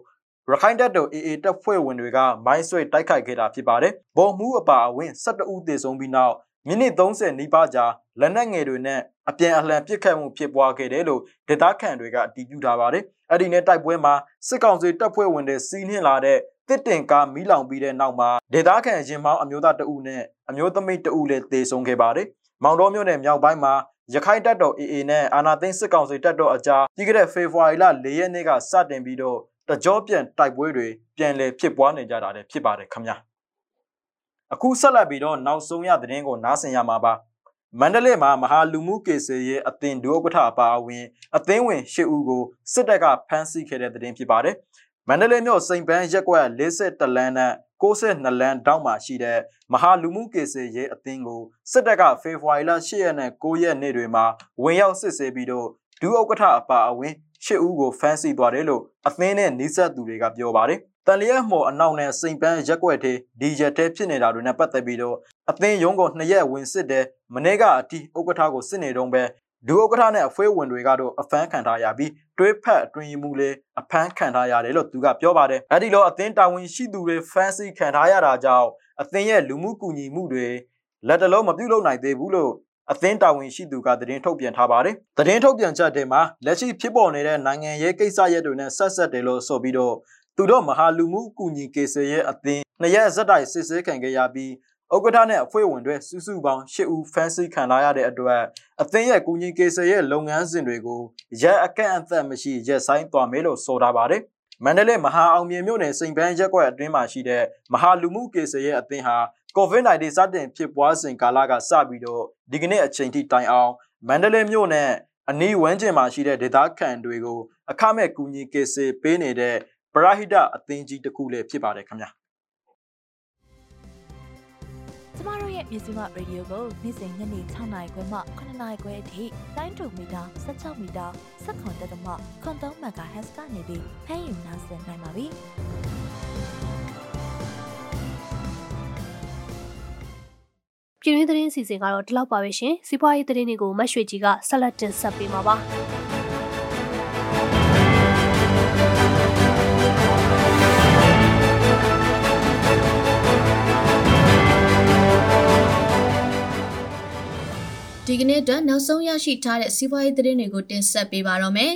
ရခိုင်တပ်တော် AA တပ်ဖွဲ့ဝင်တွေကမိုင်းဆွဲတိုက်ခိုက်ခဲ့တာဖြစ်ပါတယ်။ဗိုလ်မှူးအပါအဝင်12ဦးသေဆုံးပြီးနောက်မိနစ်30နီးပါးကြာလက်နက်ငယ်တွေနဲ့အပြန်အလှန်ပစ်ခတ်မှုဖြစ်ပွားခဲ့တယ်လို့ဒေသခံတွေကအတည်ပြုထားပါတယ်။အဲ့ဒီနဲ့တိုက်ပွဲမှာစစ်ကောင်စီတပ်ဖွဲ့ဝင်တွေစီးနှင်းလာတဲ့တစ်တင်ကားမီးလောင်ပြီးတဲ့နောက်မှာဒေသခံရင်မောင်းအမျိုးသားတအုပ်နဲ့အမျိုးသမီးတအုပ်လည်းသေဆုံးခဲ့ပါတယ်။မောင်တော်မြို့နယ်မြောက်ပိုင်းမှာရခိုင်တပ်တော် AA နဲ့အာနာသိန်းစစ်ကောင်စီတပ်တော်အကြားပြီးခဲ့တဲ့ဖေဖော်ဝါရီလ၄ရက်နေ့ကစတင်ပြီးတော့ တကြောပြန်တိုက်ပွဲတွေပြန်လည်ဖြစ်ပွားနေကြတာလည်းဖြစ်ပါတယ်ခင်ဗျာအခုဆက်လက်ပြီးတော့နောက်ဆုံးရသတင်းကိုနားဆင်ရမှာပါမန္တလေးမှာမဟာလူမှုကေဆေရဲ့အသင်ဒုဥက္ကဋ္ဌအပါအဝင်အသင်းဝင်၈ဦးကိုစစ်တပ်ကဖမ်းဆီးခဲ့တဲ့သတင်းဖြစ်ပါတယ်မန္တလေးမြို့စိန်ပန်းရက်ကွက်52လမ်းနဲ့62လမ်းတောက်မှာရှိတဲ့မဟာလူမှုကေဆေရဲ့အသင်းကိုစစ်တပ်ကဖေဖော်ဝါရီလ10ရက်နဲ့9ရက်နေ့တွေမှာဝင်ရောက်စစ်ဆေးပြီးတော့ဒုဥက္ကဋ္ဌအပါအဝင် ရှစ်ဦးကိုဖမ်းဆီးသွားတယ်လို့အသင်းနဲ့နှိစက်သူတွေကပြောပါတယ်။တန်လျက်မော်အနောက်နဲ့စိန်ပန်းရက်ွက်သေးဒီရက်တဲဖြစ်နေတာတွေနဲ့ပတ်သက်ပြီးတော့အသင်းရုံးကိုနှစ်ရက်ဝင်စစ်တယ်မနေ့ကအတီဥက္ကဋ္ဌကိုစစ်နေတော့ပဲဒုဥက္ကဋ္ဌနဲ့အဖွဲဝင်တွေကတော့အဖမ်းခံထားရပြီးတွဲဖက်အတွင်မှုလေးအဖမ်းခံထားရတယ်လို့သူကပြောပါတယ်။အဲဒီလိုအသင်းတာဝန်ရှိသူတွေဖမ်းဆီးခံထားရတာကြောင့်အသင်းရဲ့လူမှုကူညီမှုတွေလက်တလုံးမပြုတ်လုံနိုင်သေးဘူးလို့ အသင်းတာဝန်ရှိသူကသတင်းထုတ်ပြန်ထားပါတယ်။သတင်းထုတ်ပြန်ချက်ထဲမှာလက်ရှိဖြစ်ပေါ်နေတဲ့နိုင်ငံရေးကိစ္စရပ်တွေနဲ့ဆက်ဆက်တယ်လို့ဆိုပြီးတော့သူတို့မဟာလူမှုကူညီကေဆရဲ့အသင်းနှစ်ရက်ဇက်တိုင်စစ်ဆေးခံခဲ့ရပြီးဥက္ကဋ္ဌနဲ့အဖွဲ့ဝင်တွေစုစုပေါင်း၈ဦးဖမ်းဆီးခံရတဲ့အတွက်အသင်းရဲ့ကူညီကေဆရဲ့လုပ်ငန်းစဉ်တွေကိုရက်အကန့်အသတ်မရှိရက်ဆိုင်သွားမယ်လို့ဆိုထားပါတယ်။မန္တလေးမဟာအောင်မြင်မြို့နယ်စိန်ပန်းရက်ကွက်အတွင်းမှာရှိတဲ့မဟာလူမှုကေဆရဲ့အသင်းဟာ COVID-19 စတင်ဖြစ်ပွားစဉ်ကာလကစပြီးတော့ဒီကနေ့အချိန်ထိတိုင်အောင်မန္တလေးမြို့နဲ့အနီးဝန်းကျင်မှာရှိတဲ့ဒေသခံတွေကိုအခမဲ့ကူညီကေစေပေးနေတဲ့ပရဟိတအသင်းကြီးတစ်ခုလည်းဖြစ်ပါတယ်ခင်ဗျာကျမတို့ရဲ့မြစီမရေဒီယိုကိုနေ့စဉ်ညနေ6နာရီခွဲမှ9နာရီခွဲအထိတိုင်းတူမီတာ16မီတာ7.3တက်မှ3.3 MHz ကနေပြီးဖမ်းယူနိုင်နိုင်ပါပြီ။ ပြည်တွင်းသတင်းစီစဉ်ကတော့ဒီလောက်ပါပဲရှင်စီးပွားရေးသတင်းတွေကိုမတ်ရွှေကြီးကဆက်လက်တင်ဆက်ပေးမှာပါဒီကနေ့အတွက်နောက်ဆုံးရရှိထားတဲ့စီးပွားရေးသတင်းတွေကိုတင်ဆက်ပေးပါတော့မယ်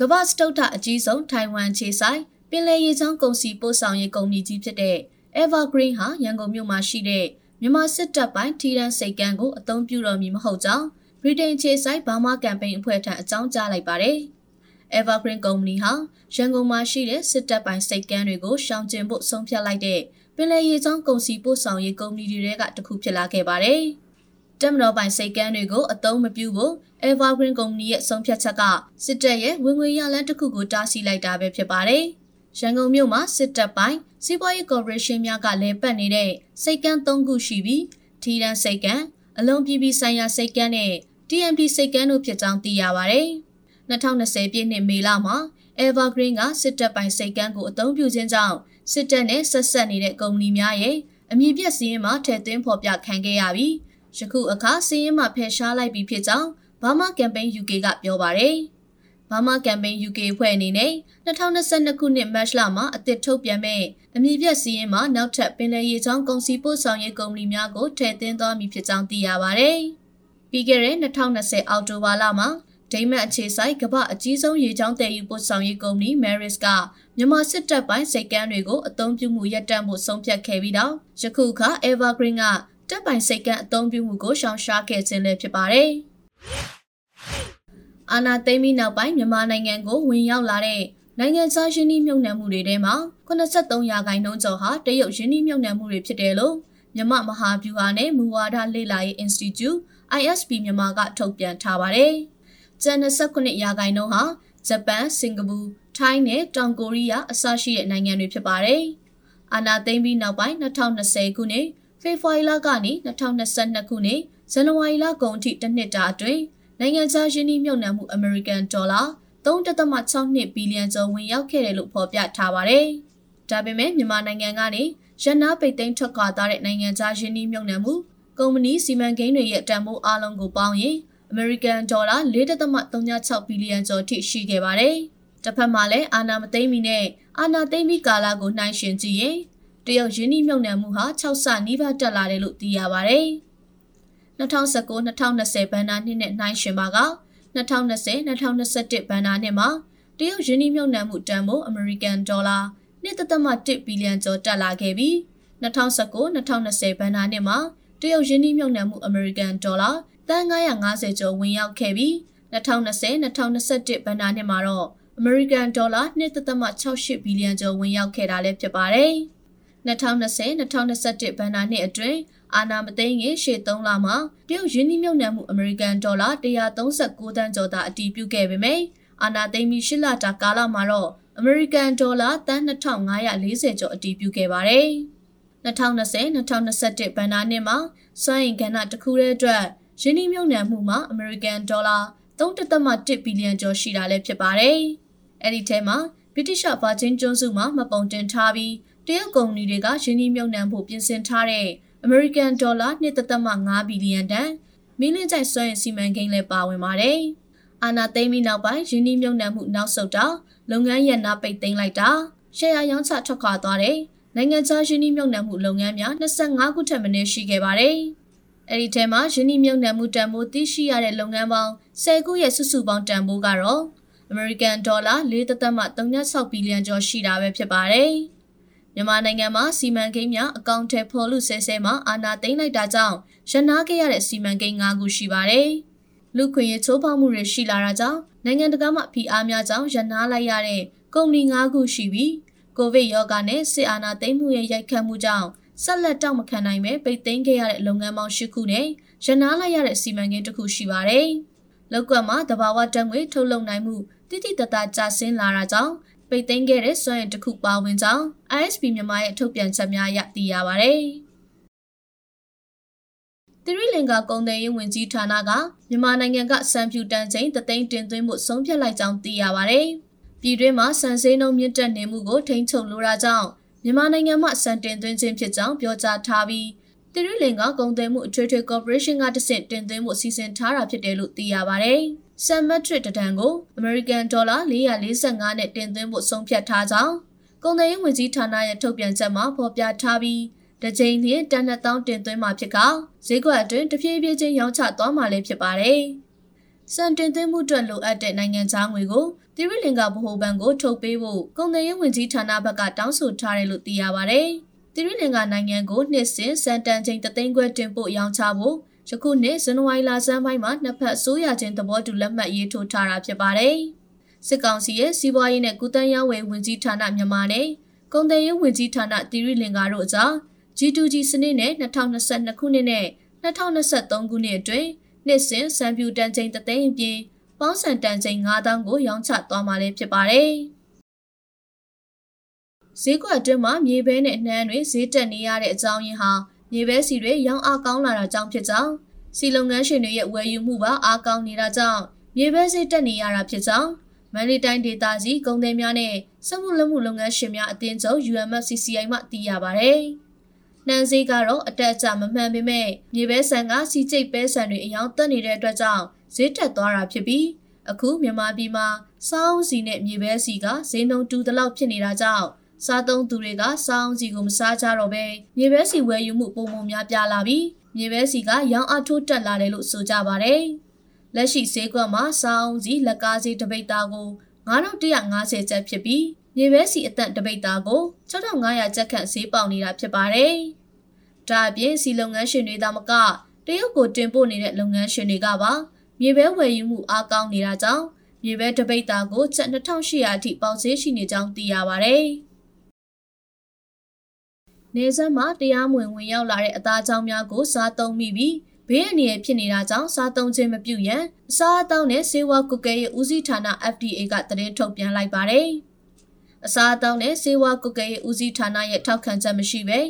ကမ္ဘာစတုတ္ထအကြီးဆုံးထိုင်ဝမ်ခြေဆိုင်ပင်လယ်ရေချောင်းကုန်စည်ပို့ဆောင်ရေးကုမ္ပဏီကြီးဖြစ်တဲ့ Evergreen ဟာရန်ကုန်မြို့မှာရှိတဲ့ မြန်မာစစ်တပ်ပိုင်းထီရန်စိတ်ကန်းကိုအသုံးပြုတော်မူမဟုတ်ကြောင်းဗြိတိန်ခြေဆိုင်ဘာမာကမ်ပိန်းအဖွဲ့ထံအကြောင်းကြားလိုက်ပါတယ်။ Evergreen ကုမ္ပဏီဟာရန်ကုန်မှာရှိတဲ့စစ်တပ်ပိုင်းစိတ်ကန်းတွေကိုရှောင်ကျဉ်ဖို့ဆုံးဖြတ်လိုက်တဲ့ပင်လယ်ရေချောင်းကုန်စည်ပို့ဆောင်ရေးကုမ္ပဏီတွေကတခုဖြစ်လာခဲ့ပါတယ်။တက်မတော်ပိုင်စိတ်ကန်းတွေကိုအသုံးမပြုဖို့ Evergreen ကုမ္ပဏီရဲ့ဆုံးဖြတ်ချက်ကစစ်တပ်ရဲ့ဝင်ငွေရလန်းတစ်ခုကိုတားဆီးလိုက်တာပဲဖြစ်ပါတယ်။ရန်ကုန်မြို့မှာစစ်တပ်ပိုင်း စီးပွားရေးကော်ပိုရေးရှင်းများကလည်းပတ်နေတဲ့စိတ်ကန်း၃ခုရှိပြီးထီရန်စိတ်ကန်းအလုံးပြည်ပြည်ဆိုင်ရာစိတ်ကန်းနဲ့ TMP စိတ်ကန်းတို့ဖြစ်ကြောင်းသိရပါတယ်။2020ပြည့်နှစ်မေလမှာ Evergreen ကစစ်တပ်ပိုင်းစိတ်ကန်းကိုအသုံးပြုခြင်းကြောင့်စစ်တပ်နဲ့ဆက်ဆက်နေတဲ့ကုမ္ပဏီများရဲ့အမည်ပြစည်းရင်းမှာထည့်သွင်းဖော်ပြခံခဲ့ရပြီးယခုအခါစည်းရင်းမှာဖယ်ရှားလိုက်ပြီးဖြစ်ကြောင်းဘာမာကမ်ပိန်း UK ကပြောပါတယ်။ ဘာမာကမ်ပိန်း UK ဖွဲ့အနေနဲ့2022ခုနှစ်မတ်လမှာအသစ်ထုတ်ပြန်မဲ့အမည်ပြစည်းရင်းမှာနောက်ထပ်ပင်လယ်ရေချောင်းကုန်စည်ပို့ဆောင်ရေးကုမ္ပဏီများကိုထည့်သွင်းသွားမည်ဖြစ်ကြောင်းသိရပါတယ်။ပြီးခဲ့တဲ့2020အောက်တိုဘာလမှာဒိမတ်အခြေဆိုင်ကမ္ဘာအကြီးဆုံးရေချောင်းတည်ယူပို့ဆောင်ရေးကုမ္ပဏီ Maris ကမြန်မာစစ်တပ်ပိုင်းစိတ်ကမ်းတွေကိုအသုံးပြုမှုရပ်တန့်မှုဆုံးဖြတ်ခဲ့ပြီးတော့ယခုအခါ Evergreen ကတပ်ပိုင်စိတ်ကမ်းအသုံးပြုမှုကိုရှောင်ရှားခဲ့ခြင်းလည်းဖြစ်ပါတယ်။ အာနာသိမ့်ပြီးနောက်ပိုင်းမြန်မာနိုင်ငံကိုဝင်ရောက်လာတဲ့နိုင်ငံခြားယင်းနှိမြုံနှံမှုတွေထဲမှာ83ရာခိုင်နှုန်းကျော်ဟာတရုတ်ယင်းနှိမြုံနှံမှုတွေဖြစ်တယ်လို့မြမမဟာဗျူဟာနဲ့မူဝါဒလေ့လာရေး Institute ISP မြန်မာကထုတ်ပြန်ထားပါတယ်။ကျန်29ရာခိုင်နှုန်းဟာဂျပန်၊စင်ကာပူ၊ထိုင်းနဲ့တောင်ကိုရီးယားအစရှိတဲ့နိုင်ငံတွေဖြစ်ပါတယ်။အာနာသိမ့်ပြီးနောက်ပိုင်း2020ခုနှစ်ဖေဖော်ဝါရီလကနေ2022ခုနှစ်ဇန်နဝါရီလကုန်အထိတစ်နှစ်တာအတွင်း နိုင်ငံခြားယင်းနှိမြုံနှံမှုအမေရိကန်ဒေါ်လာ3.62ဘီလီယံကျော်ဝင်ရောက်ခဲ့တယ်လို့ဖော်ပြထားပါတယ်။ဒါပေမဲ့မြန်မာနိုင်ငံကနေရန်နာပိတ်သိမ်းထွက်ခွာသွားတဲ့နိုင်ငံခြားယင်းနှိမြုံနှံမှုကုမ္ပဏီစီမံကိန်းတွေရဲ့တန်ဖိုးအလုံးကိုပေါင်းရင်အမေရိကန်ဒေါ်လာ4.36ဘီလီယံကျော်ထိရှိခဲ့ပါတယ်။တစ်ဖက်မှာလည်းအာနာမသိမ့်မီနဲ့အာနာသိမ့်မီကာလကိုနှိုင်းယှဉ်ကြည့်ရင်တရုတ်ယင်းနှိမြုံနှံမှုဟာ6ဆနီးပါးတက်လာတယ်လို့သိရပါတယ်။ 2019-2020ဘဏ္ဍာနှစ်နဲ့နှိုင်းယှဉ်ပါက2020-2021ဘဏ္ဍာနှစ်မှာတရုတ်ယင်းနှိမြုပ်နှံမှုတန်ဖိုးအမေရိကန်ဒေါ်လာ1.1ဘီလီယံကျော်တက်လာခဲ့ပြီး2019-2020ဘဏ္ဍာနှစ်မှာတရုတ်ယင်းနှိမြုပ်နှံမှုအမေရိကန်ဒေါ်လာတန်950ကျော်ဝင်ရောက်ခဲ့ပြီး2020-2021ဘဏ္ဍာနှစ်မှာတော့အမေရိကန်ဒေါ်လာ1.68ဘီလီယံကျော်ဝင်ရောက်ခဲ့တာလည်းဖြစ်ပါတယ်။ 2020-2021ဘဏ္ဍာနှစ်အတွင်းအာနာမသိန်းငယ်ရှေ့3လမှာတရုတ်ယင်းနှိမြုပ်နှံမှုအမေရိကန်ဒေါ်လာ139တန်းကျော်သာအတည်ပြုခဲ့ပေမယ့်အာနာသိန်းပြီးရှစ်လတာကာလမှာတော့အမေရိကန်ဒေါ်လာတန်း2540ကျော်အတည်ပြုခဲ့ပါတယ်။2020-2021ဘဏ္ဍာနှစ်မှာစွမ်းအင်ကဏ္ဍတစ်ခုတည်းအတွက်ယင်းနှိမြုပ်နှံမှုမှာအမေရိကန်ဒေါ်လာ3.1ဘီလီယံကျော်ရှိတာလည်းဖြစ်ပါတယ်။အဲ့ဒီထဲမှာဗြိတိရှဗာဂျင်ကျွန်းစုမှာမပုံတင်ထားပြီး တရုတ်ကုမ္ပဏီတွေကယင်းနှိမြုပ်နှံဖို့ပြင်ဆင်ထားတဲ့အမေရိကန်ဒေါ်လာ1.5ဘီလီယံတန်မီလင်းကျိုက်စွမ်းရည်စီမံကိန်းလည်းပါဝင်ပါတယ်။အာနာသိမ့်ပြီးနောက်ပိုင်းယင်းနှိမြုပ်နှံမှုနောက်ဆုတ်တာလုပ်ငန်းရန်နာပိတ်သိမ်းလိုက်တာရှယ်ယာရောင်းချထွက်ခွာသွားတဲ့နိုင်ငံခြားယင်းနှိမြုပ်နှံမှုလုပ်ငန်းများ25ခုထက်မနည်းရှိခဲ့ပါတယ်။အဲ့ဒီထဲမှာယင်းနှိမြုပ်နှံမှုတန်ဖိုးသိရှိရတဲ့လုပ်ငန်းပေါင်း10ခုရဲ့စုစုပေါင်းတန်ဖိုးကတော့အမေရိကန်ဒေါ်လာ4.36ဘီလီယံကျော်ရှိတာပဲဖြစ်ပါတယ်။ မြန်မာနိုင်ငံမှာစီမံကိန်းများအကောင့်ထဲဖော်လို့ဆဲဆဲမှာအာဏာသိမ်းလိုက်တာကြောင့်ရနာခဲ့ရတဲ့စီမံကိန်း၅ခုရှိပါတယ်။လူခွင့်ရေးချိုးဖောက်မှုတွေရှိလာတာကြောင့်နိုင်ငံတကာမှဖိအားများကြောင့်ရနာလိုက်ရတဲ့ကုမ္ပဏီ၅ခုရှိပြီးကိုဗစ်ရောဂါနဲ့စစ်အာဏာသိမ်းမှုရဲ့ရိုက်ခတ်မှုကြောင့်ဆက်လက်တောက်မခံနိုင်ပဲပိတ်သိမ်းခဲ့ရတဲ့လုပ်ငန်းပေါင်း၈ခုနဲ့ရနာလိုက်ရတဲ့စီမံကိန်းတစ်ခုရှိပါတယ်။လောက်ကွက်မှာတဘာဝတက်ငွေထုတ်လုပ်နိုင်မှုတိတိတတ်တာကျဆင်းလာတာကြောင့် ပိတ်သိမ်းခဲ့တဲ့စွမ်းရည်တစ်ခုပါဝင်ကြောင်း ISP မြန်မာရဲ့ထုတ်ပြန်ချက်များအရသိရပါဗျ။သီရိလင်္ကာကုန်သွယ်ရေးဝန်ကြီးဌာနကမြန်မာနိုင်ငံကစံဖြူတန်ချိန်တသိန်းတင်သွင်းမှုဆုံးဖြတ်လိုက်ကြောင်းသိရပါဗျ။ပြည်တွင်းမှာစံစည်းနှုန်းမြင့်တက်နေမှုကိုထိန်းချုပ်လိုတာကြောင့်မြန်မာနိုင်ငံမှာစံတင်သွင်းခြင်းဖြစ်ကြောင်းပြောကြားထားပြီးသီရိလင်္ကာကုန်သွယ်မှုအထွေထွေကော်ပိုရေးရှင်းကတဆင့်တင်သွင်းမှုစီစဉ်ထားတာဖြစ်တယ်လို့သိရပါဗျ။ ဆန်မက်ထရစ်တဒန်ကိုအမေရိကန်ဒေါ်လာ445နဲ့တင်သွင်းဖို့ဆုံးဖြတ်ထားကြောင်းကုန်သွယ်ရေးဝန်ကြီးဌာနရဲ့ထုတ်ပြန်ချက်မှာဖော်ပြထားပြီးတကြိမ်လျင်တန်နှစ်တောင်းတင်သွင်းမှာဖြစ်ကဈေးကွက်အတွင်းတဖြည်းဖြည်းချင်းရောင်းချသွားမှာလည်းဖြစ်ပါတယ်။စံတင်သွင်းမှုအတွက်လိုအပ်တဲ့နိုင်ငံခြားငွေကိုသီရိလင်္ကာဗဟိုဘဏ်ကိုထုတ်ပေးဖို့ကုန်သွယ်ရေးဝန်ကြီးဌာနဘက်ကတောင်းဆိုထားတယ်လို့သိရပါဗျ။သီရိလင်္ကာနိုင်ငံကိုနှစ်စဉ်စံတန်ချိန်တသိန်းခွဲတင်ပို့ရောင်းချဖို့ ယခုနှစ်ဇန်နဝါရီလဆန်းပိုင်းမှာနှစ်ဖက်ဆိုးရခြင်းသဘောတူလက်မှတ်ရေးထိုးထားတာဖြစ်ပါတယ်။စစ်ကောင်စီရဲ့စီးပွားရေးနဲ့ကုသရေးဝယ်ဝင်ကြီးဌာနမြန်မာနဲ့ကုန်သွယ်ရေးဝန်ကြီးဌာနသီရိလင်္ကာတို့အကြား G2G စနစ်နဲ့2022ခုနှစ်နဲ့2023ခုနှစ်အတွင်းနှစ်စဉ်စံပြူတန်ချိန်တသိန်းအပြင်ပေါင်းစံတန်ချိန်9000ကိုရောင်းချသွားမှာလည်းဖြစ်ပါတယ်။ဈေးကွက်အတွင်းမှာမြေပဲနဲ့နှမ်းတွေဈေးတက်နေရတဲ့အကြောင်းရင်းဟာ မြေပဲစီတွေရောင်းအားကောင်းလာတာကြောင့်ဖြစ်ကြောင်းစီလုပ်ငန်းရှင်တွေရဲ့ဝယ်ယူမှုပါအားကောင်းနေတာကြောင့်မြေပဲဈေးတက်နေရတာဖြစ်ကြောင်းမန္တလေးတိုင်းဒေသကြီးကုန်သည်များနဲ့စက်မှုလက်မှုလုပ်ငန်းရှင်များအသင်းချုပ် UMFCCI မှသိရပါဗျ။နှမ်းဈေးကတော့အတက်အကျမမှန်ပေမဲ့မြေပဲဆန်ကစီကျိတ်ပဲဆန်တွေအယောင်တက်နေတဲ့အတွက်ကြောင့်ဈေးတက်သွားတာဖြစ်ပြီးအခုမြန်မာပြည်မှာစောင်းစီနဲ့မြေပဲစီကဈေးနှုန်းတူတလောက်ဖြစ်နေတာကြောင့် စားသုံးသူတွေကစောင်းစီကိုမစားကြတော့ဘဲမြေပဲစီဝယ်ယူမှုပုံမှန်များပြားလာပြီးမြေပဲစီကရောင်းအားထိုးတက်လာတယ်လို့ဆိုကြပါတယ်။လက်ရှိဈေးကွက်မှာစောင်းစီလက်ကားစီတပိတ်သားကို9150ကျပ်ဖြစ်ပြီးမြေပဲစီအသက်တပိတ်သားကို6500ကျပ်ခန့်ဈေးပေါက်နေတာဖြစ်ပါတယ်။ဒါအပြင်စီလုပ်ငန်းရှင်တွေသာမကတရုတ်ကိုတင်ပို့နေတဲ့လုပ်ငန်းရှင်တွေကပါမြေပဲဝယ်ယူမှုအားကောင်းနေတာကြောင့်မြေပဲတပိတ်သားကိုကျပ်2800အထိပေါက်ဈေးရှိနေကြောင်းသိရပါဗျ။ နေဆက်မှာတရားမဝင်ဝင်ရောက်လာတဲ့အသားကြောင်းများကိုစားသုံးမိပြီးဘေးအန္တရာယ်ဖြစ်နေတာကြောင့်စားသုံးခြင်းမပြုရန်အစားအသောက်နဲ့ဆေးဝါးကုကဲရေးဦးစီးဌာန FDA ကသတင်းထုတ်ပြန်လိုက်ပါတယ်။အစားအသောက်နဲ့ဆေးဝါးကုကဲရေးဦးစီးဌာနရဲ့ထောက်ခံချက်မရှိဘဲ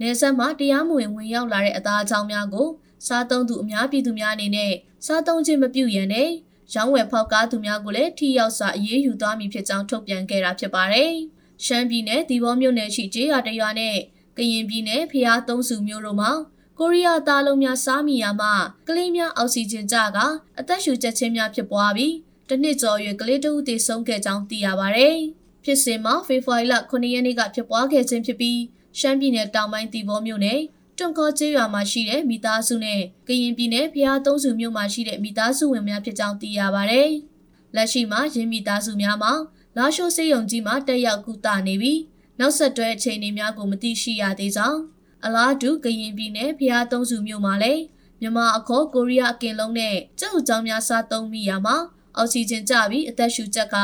နေဆက်မှာတရားမဝင်ဝင်ရောက်လာတဲ့အသားကြောင်းများကိုစားသုံးသူအများပြည်သူများအနေနဲ့စားသုံးခြင်းမပြုရန်နဲ့ရောင်းဝယ်ဖောက်ကားသူများကိုလည်းထိရောက်စွာအရေးယူသွားမည်ဖြစ်ကြောင်းထုတ်ပြန်ခဲ့တာဖြစ်ပါတယ်။ရှမ်းပြည်နယ်ဒီဘောမြို့နယ်ရှိကျေးရွာတရွာနဲ့ ကရင်ပြည်နယ်ဖျားသုံးစုမြို့တို့မှာကိုရီးယားသားလုံးများစားမိရာမှာကလေးများအောက်ဆီဂျင်ကျကအသက်ရှူချက်ချင်းများဖြစ်ပွားပြီးတစ်နှစ်ကျော်ရွယ်ကလေးတဦးသေဆုံးခဲ့ကြောင်းသိရပါဗျ။ဖြစ်စဉ်မှာဖေဖော်ဝါရီလ9ရက်နေ့ကဖြစ်ပွားခဲ့ခြင်းဖြစ်ပြီးရှမ်းပြည်နယ်တောင်ပိုင်းတီဘောမြို့နယ်တွန်ကောကျေးရွာမှာရှိတဲ့မိသားစုနဲ့ကရင်ပြည်နယ်ဖျားသုံးစုမြို့မှာရှိတဲ့မိသားစုဝင်များဖြစ်ကြောင်းသိရပါဗျ။လက်ရှိမှာရင်းမိသားစုများမှာလာရှိုးစေယုံကြီးမှာတက်ရောက်ကူတာနေပြီး နောက်ဆက်တွဲအခြေအနေများကိုမသိရှိရသေးကြောင်းအလားတူကရင်ပြည်နယ်ဖျားသုံးစုမြို့မှာလည်းမြန်မာအခေါ်ကိုရီးယားအကင်လုံးနဲ့ကျုပ်ကြောင်များစားသုံးမိရမှာအောက်ဆီဂျင်ကျပြီးအသက်ရှူချက်က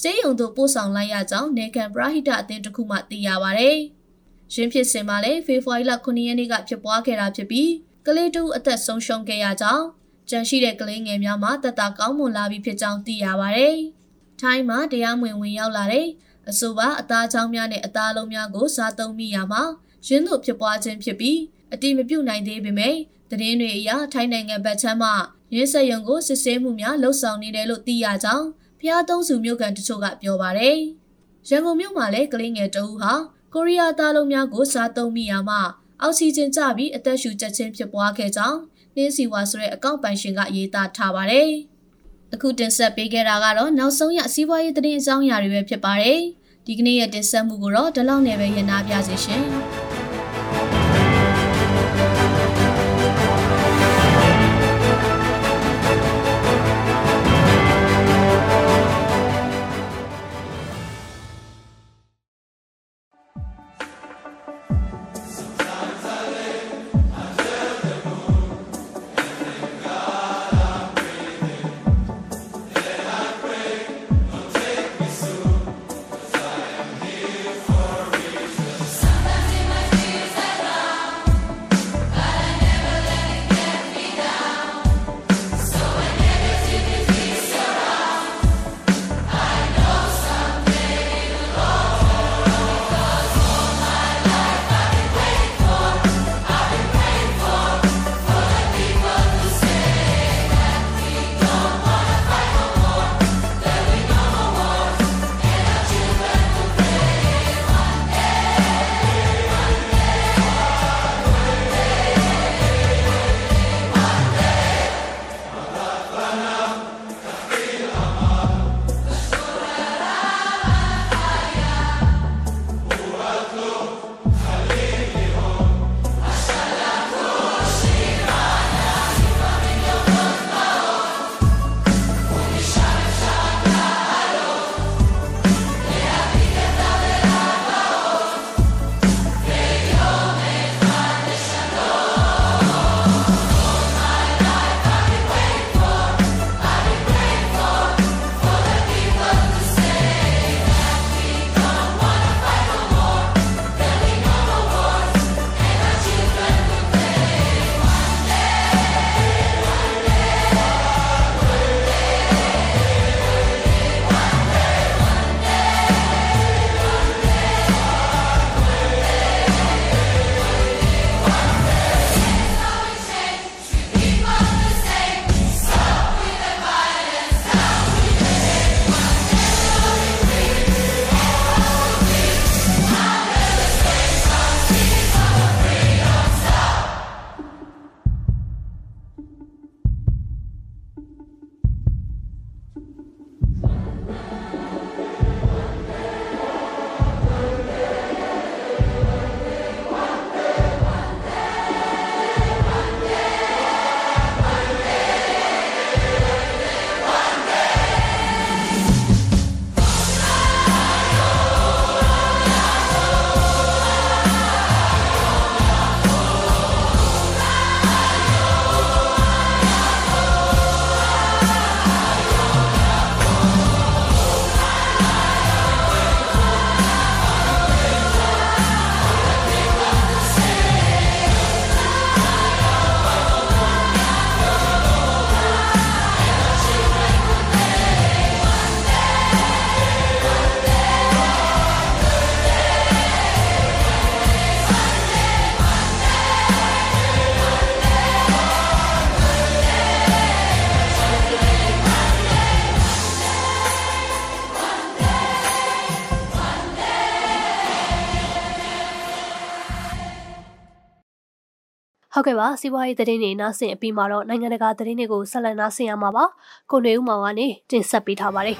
စေယုံတို့ပို့ဆောင်လိုက်ရကြောင်းနေကန်ပရာဟိတအသင်းတစ်ခုမှသိရပါဗျ။ရင်းဖြစ်စင်မှာလည်းဖေဖော်ဝါရီလ9ရက်နေ့ကဖြစ်ပွားခဲ့တာဖြစ်ပြီးကလေးတူအသက်ဆုံးရှုံးခဲ့ရကြောင်းကြန့်ရှိတဲ့ကလေးငယ်များမှာတတကောင်းမွန်လာပြီဖြစ်ကြောင်းသိရပါဗျ။ထိုင်းမှာတရားမဝင်ဝင်ရောက်လာတဲ့ အဆိုပါအသားချောင်းများနဲ့အသားလုံးများကိုစားသုံးမိရမှာရင်းတို့ဖြစ်ပွားခြင်းဖြစ်ပြီးအတိမပြုတ်နိုင်သေးပေမဲ့သတင်းတွေအရထိုင်းနိုင်ငံဗတ်ချမ်းမှရင်းဆက်ရုံကိုစစ်ဆေးမှုများလှုပ်ဆောင်နေတယ်လို့သိရကြောင်းဖျားသုံးစုမြို့ကန်တချို့ကပြောပါတယ်။ရန်ကုန်မြို့မှာလည်းကလေးငယ်တဦးဟာကိုရီးယားသားလုံးများကိုစားသုံးမိရမှာအောက်ဆီဂျင်ကျပြီးအသက်ရှူချက်ချင်းဖြစ်ပွားခဲ့ကြောင်းနှင်းစီဝါဆိုတဲ့အကောင့်ပိုင်ရှင်ကရေးသားထားပါတယ်။အခုတင်ဆက်ပေးခဲ့တာကတော့နောက်ဆုံးရစီးပွားရေးသတင်းအကြောင်းအရာတွေပဲဖြစ်ပါတယ်။ ဒီကနေ့ရဲ့တင်ဆက်မှုကိုတော့ဒီလောက်နဲ့ပဲရနာပြစေရှင်။ ဟုတ်ကဲ့ပါစီးပွားရေးသတင်းတွေနားဆင်အပြီးမှာတော့နိုင်ငံတကာသတင်းတွေကိုဆက်လက်နားဆင်ရမှာပါကိုနေဦးမောင်ကနေတင်ဆက်ပေးထားပါတယ်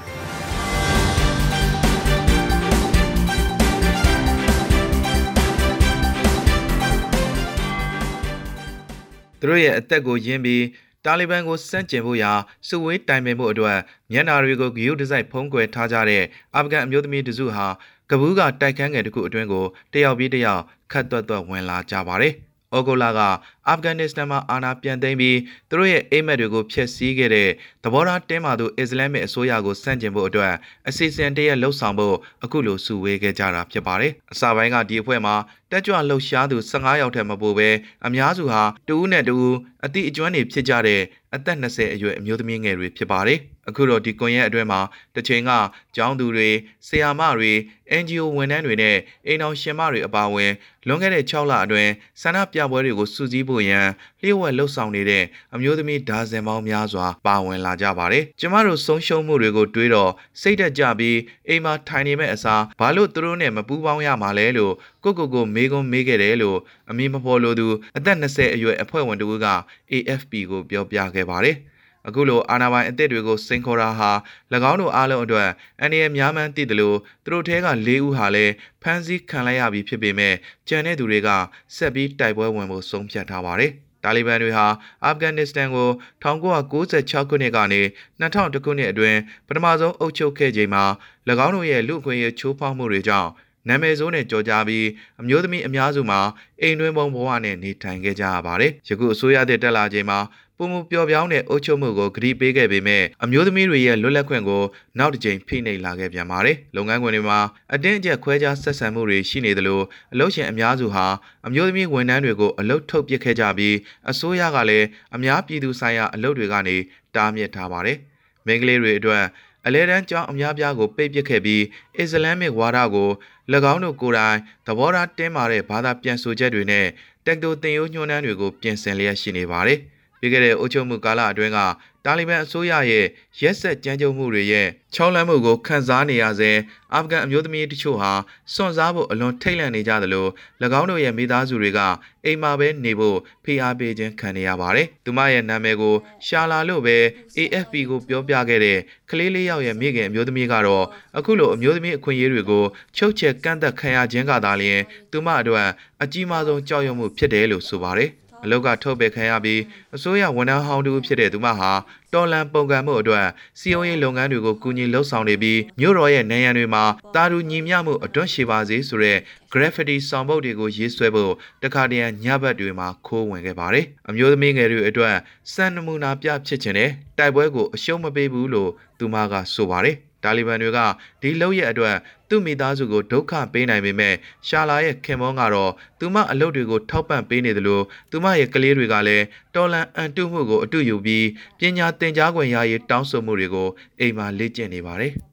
သူတို့ရဲ့အသက်ကိုယင်းပြီးတာလီဘန်ကိုစန့်ကျင်ဖို့ရာစုဝေးတိုင်ပင်ဖို့အတွက်မျက်နာတွေကိုဂယုတစိုက်ဖုံးကွယ်ထားကြတဲ့အာဖဂန်အမျိုးသမီးတစုဟာကဘူးကတိုက်ခန်းငယ်တစ်ခုအတွင်းကိုတယောက်ပြီးတယောက်ခတ်သွက်သွက်ဝင်လာကြပါတယ်။ ဩဂုတ်လကအာဖဂန်နစ္စတန်မှာအာဏာပြန်သိမ်းပြီးသူတို့ရဲ့အိမ်မက်တွေကိုဖျက်ဆီးခဲ့တဲ့သဘောထားတင်းမာသူအစ္စလာမစ်အစိုးရကိုစန့်ကျင်ဖို့အတွက်အစီအစဉ်တရက်လှုပ်ဆောင်ဖို့အခုလိုစုဝေးခဲ့ကြတာဖြစ်ပါတယ်။အစပိုင်းကဒီအဖွဲ့မှာတက်ကြွလှုပ်ရှားသူ15ယောက်ထက်မပိုဘဲအများစုဟာတဦးနဲ့တဦးအသည့်အကျွမ်းတွေဖြစ်ကြတဲ့အသက်20အရွယ်အမျိုးသမီးငယ်တွေဖြစ်ပါတယ်။အခုတော့ဒီကွန်ရက်အတွင်းမှာတစ်ချိန်ကကျောင်းသူတွေဆရာမတွေ NGO ဝန်ထမ်းတွေနဲ့အိမ်အောင်ရှင်မတွေအပါအဝင်လွန်ခဲ့တဲ့6လအတွင်းဆန္ဒပြပွဲတွေကိုစူးစီးဖို့ရန်လျှို့ဝှက်လှုပ်ဆောင်နေတဲ့အမျိုးသမီးဒါဇင်ပေါင်းများစွာပါဝင်လာကြပါတယ်။ကျမတို့ဆုံးရှုံးမှုတွေကိုတွေးတော့စိတ်သက်ကြပြီးအိမ်မှာထိုင်နေမဲ့အစားဘာလို့သူတို့နဲ့မပူးပေါင်းရမှာလဲလို့ကိုကိုကိုမေးခွန်းမေးခဲ့တယ်လို့အမည်မဖော်လိုသူအသက်20အရွယ်အဖွဲ့ဝင်တဦးက AFP ကိုပြောပြခဲ့ပါတယ်။အခုလိုအာဏာပိုင်အသစ်တွေကိုစိန်ခေါ်တာဟာ၎င်းတို့အားလုံးအတွက်အန္တရာယ်များမှန်းသိတယ်လို့သူတို့ထဲက၄ဦးဟာလည်းဖမ်းဆီးခံလိုက်ရပြီးဖြစ်ပေမဲ့ကြံတဲ့သူတွေကဆက်ပြီးတိုက်ပွဲဝင်ဖို့ဆုံးဖြတ်ထားပါတယ်။တာလီဘန်တွေဟာအာဖဂန်နစ္စတန်ကို1996ခုနှစ်ကနေ2000ခုနှစ်အတွင်းပထမဆုံးအုပ်ချုပ်ခဲ့ချိန်မှာ၎င်းတို့ရဲ့လူ့အခွင့်အရေးချိုးဖောက်မှုတွေကြောင့် နာမည်ဆိုးနဲ့ကြော်ကြားပြီးအမျိုးသမီးအများစုမှာအိမ်တွင်းပုံဘဝနဲ့နေထိုင်ခဲ့ကြရပါတယ်။ယခုအစိုးရတဲ့တက်လာချိန်မှာပုံမပျော်ပြောင်းတဲ့အုပ်ချုပ်မှုကိုဂရုပေးခဲ့ပေမဲ့အမျိုးသမီးတွေရဲ့လွတ်လပ်ခွင့်ကိုနောက်တစ်ကြိမ်ဖိနှိပ်လာခဲ့ပြန်ပါတယ်။လုပ်ငန်းခွင်တွေမှာအတင်းအကျပ်ခွဲခြားဆက်ဆံမှုတွေရှိနေသလိုအလုပ်ရှင်အများစုဟာအမျိုးသမီးဝန်ထမ်းတွေကိုအလုပ်ထုတ်ပစ်ခဲ့ကြပြီးအစိုးရကလည်းအများပြည်သူဆိုင်ရာအလုပ်တွေကနေတားမြစ်ထားပါတယ်။မိန်းကလေးတွေအတွက် အလဲတန်းကျောင်းအများပြားကိုပိတ်ပစ်ခဲ့ပြီးအစ္စလာမစ်ဝါဒကို၎င်းတို့ကိုယ်တိုင်သဘောထားတင်းမာတဲ့ဘာသာပြန်ဆိုချက်တွေနဲ့တက်တိုတင်ယိုးညွှန်းနှန်းတွေကိုပြင်ဆင်လျက်ရှိနေပါတယ်။ ပြီးခဲ့တဲ့အုပ်ချုပ်မှုကာလအတွင်းကတာလီဘန်အစိုးရရဲ့ရက်ဆက်ကြမ်းကြုတ်မှုတွေရဲ့ချောင်းလန့်မှုကိုခန်းစားနေရစဉ်အာဖဂန်အမျိုးသမီးတချို့ဟာစွန့်စားဖို့အလွန်ထိတ်လန့်နေကြသလို၎င်းတို့ရဲ့မိသားစုတွေကအိမ်မှာပဲနေဖို့ဖိအားပေးခြင်းခံနေရပါတယ်။သူမရဲ့နာမည်ကိုရှာလာလို့ပဲ AFP ကိုပြောပြခဲ့တဲ့ကလေးလေးယောက်ရဲ့မိခင်အမျိုးသမီးကတော့အခုလိုအမျိုးသမီးအခွင့်အရေးတွေကိုချုပ်ချယ်ကန့်သက်ခံရခြင်းကသာလျှင်သူမအတွက်အကြီးမားဆုံးကြောက်ရွံ့မှုဖြစ်တယ်လို့ဆိုပါတယ်။ အလုတ်ကထုတ်ပယ်ခံရပြီးအစိုးရဝန်ထမ်းဟောင်းတူဖြစ်တဲ့သူမဟာတော်လန်ပုံကံမှုအတွက်စီယုံရေးလုပ်ငန်းတွေကိုကူညီလှုပ်ဆောင်နေပြီးမြို့တော်ရဲ့နေရန်တွေမှာတာတူညီမျှမှုအတွန်းရှိပါစေဆိုတဲ့ graffiti ဆောင်ပုဒ်တွေကိုရေးဆွဲဖို့တခါတရံညဘက်တွေမှာခိုးဝင်ခဲ့ပါတယ်။အမျိုးသမီးငယ်တွေအတွက်စံနမူနာပြဖြစ်ခြင်းနဲ့တိုက်ပွဲကိုအရှုံးမပေးဘူးလို့သူမကဆိုပါတယ်။ တာလီဘန်တွေကဒီလောက်ရဲ့အတွက်သူ့မိသားစုကိုဒုက္ခပေးနိုင်ပေမဲ့ရှာလာရဲ့ခင်မောကတော့သူမအလုပ်တွေကိုထောက်ပံ့ပေးနေတယ်လို့သူမရဲ့ကလေးတွေကလည်းတော်လန်အန်တုမှုကိုအတူယူပြီးပညာသင်ကြားခွင့်ရရေးတောင်းဆိုမှုတွေကိုအိမ်မှာလေ့ကျင့်နေပါတယ်။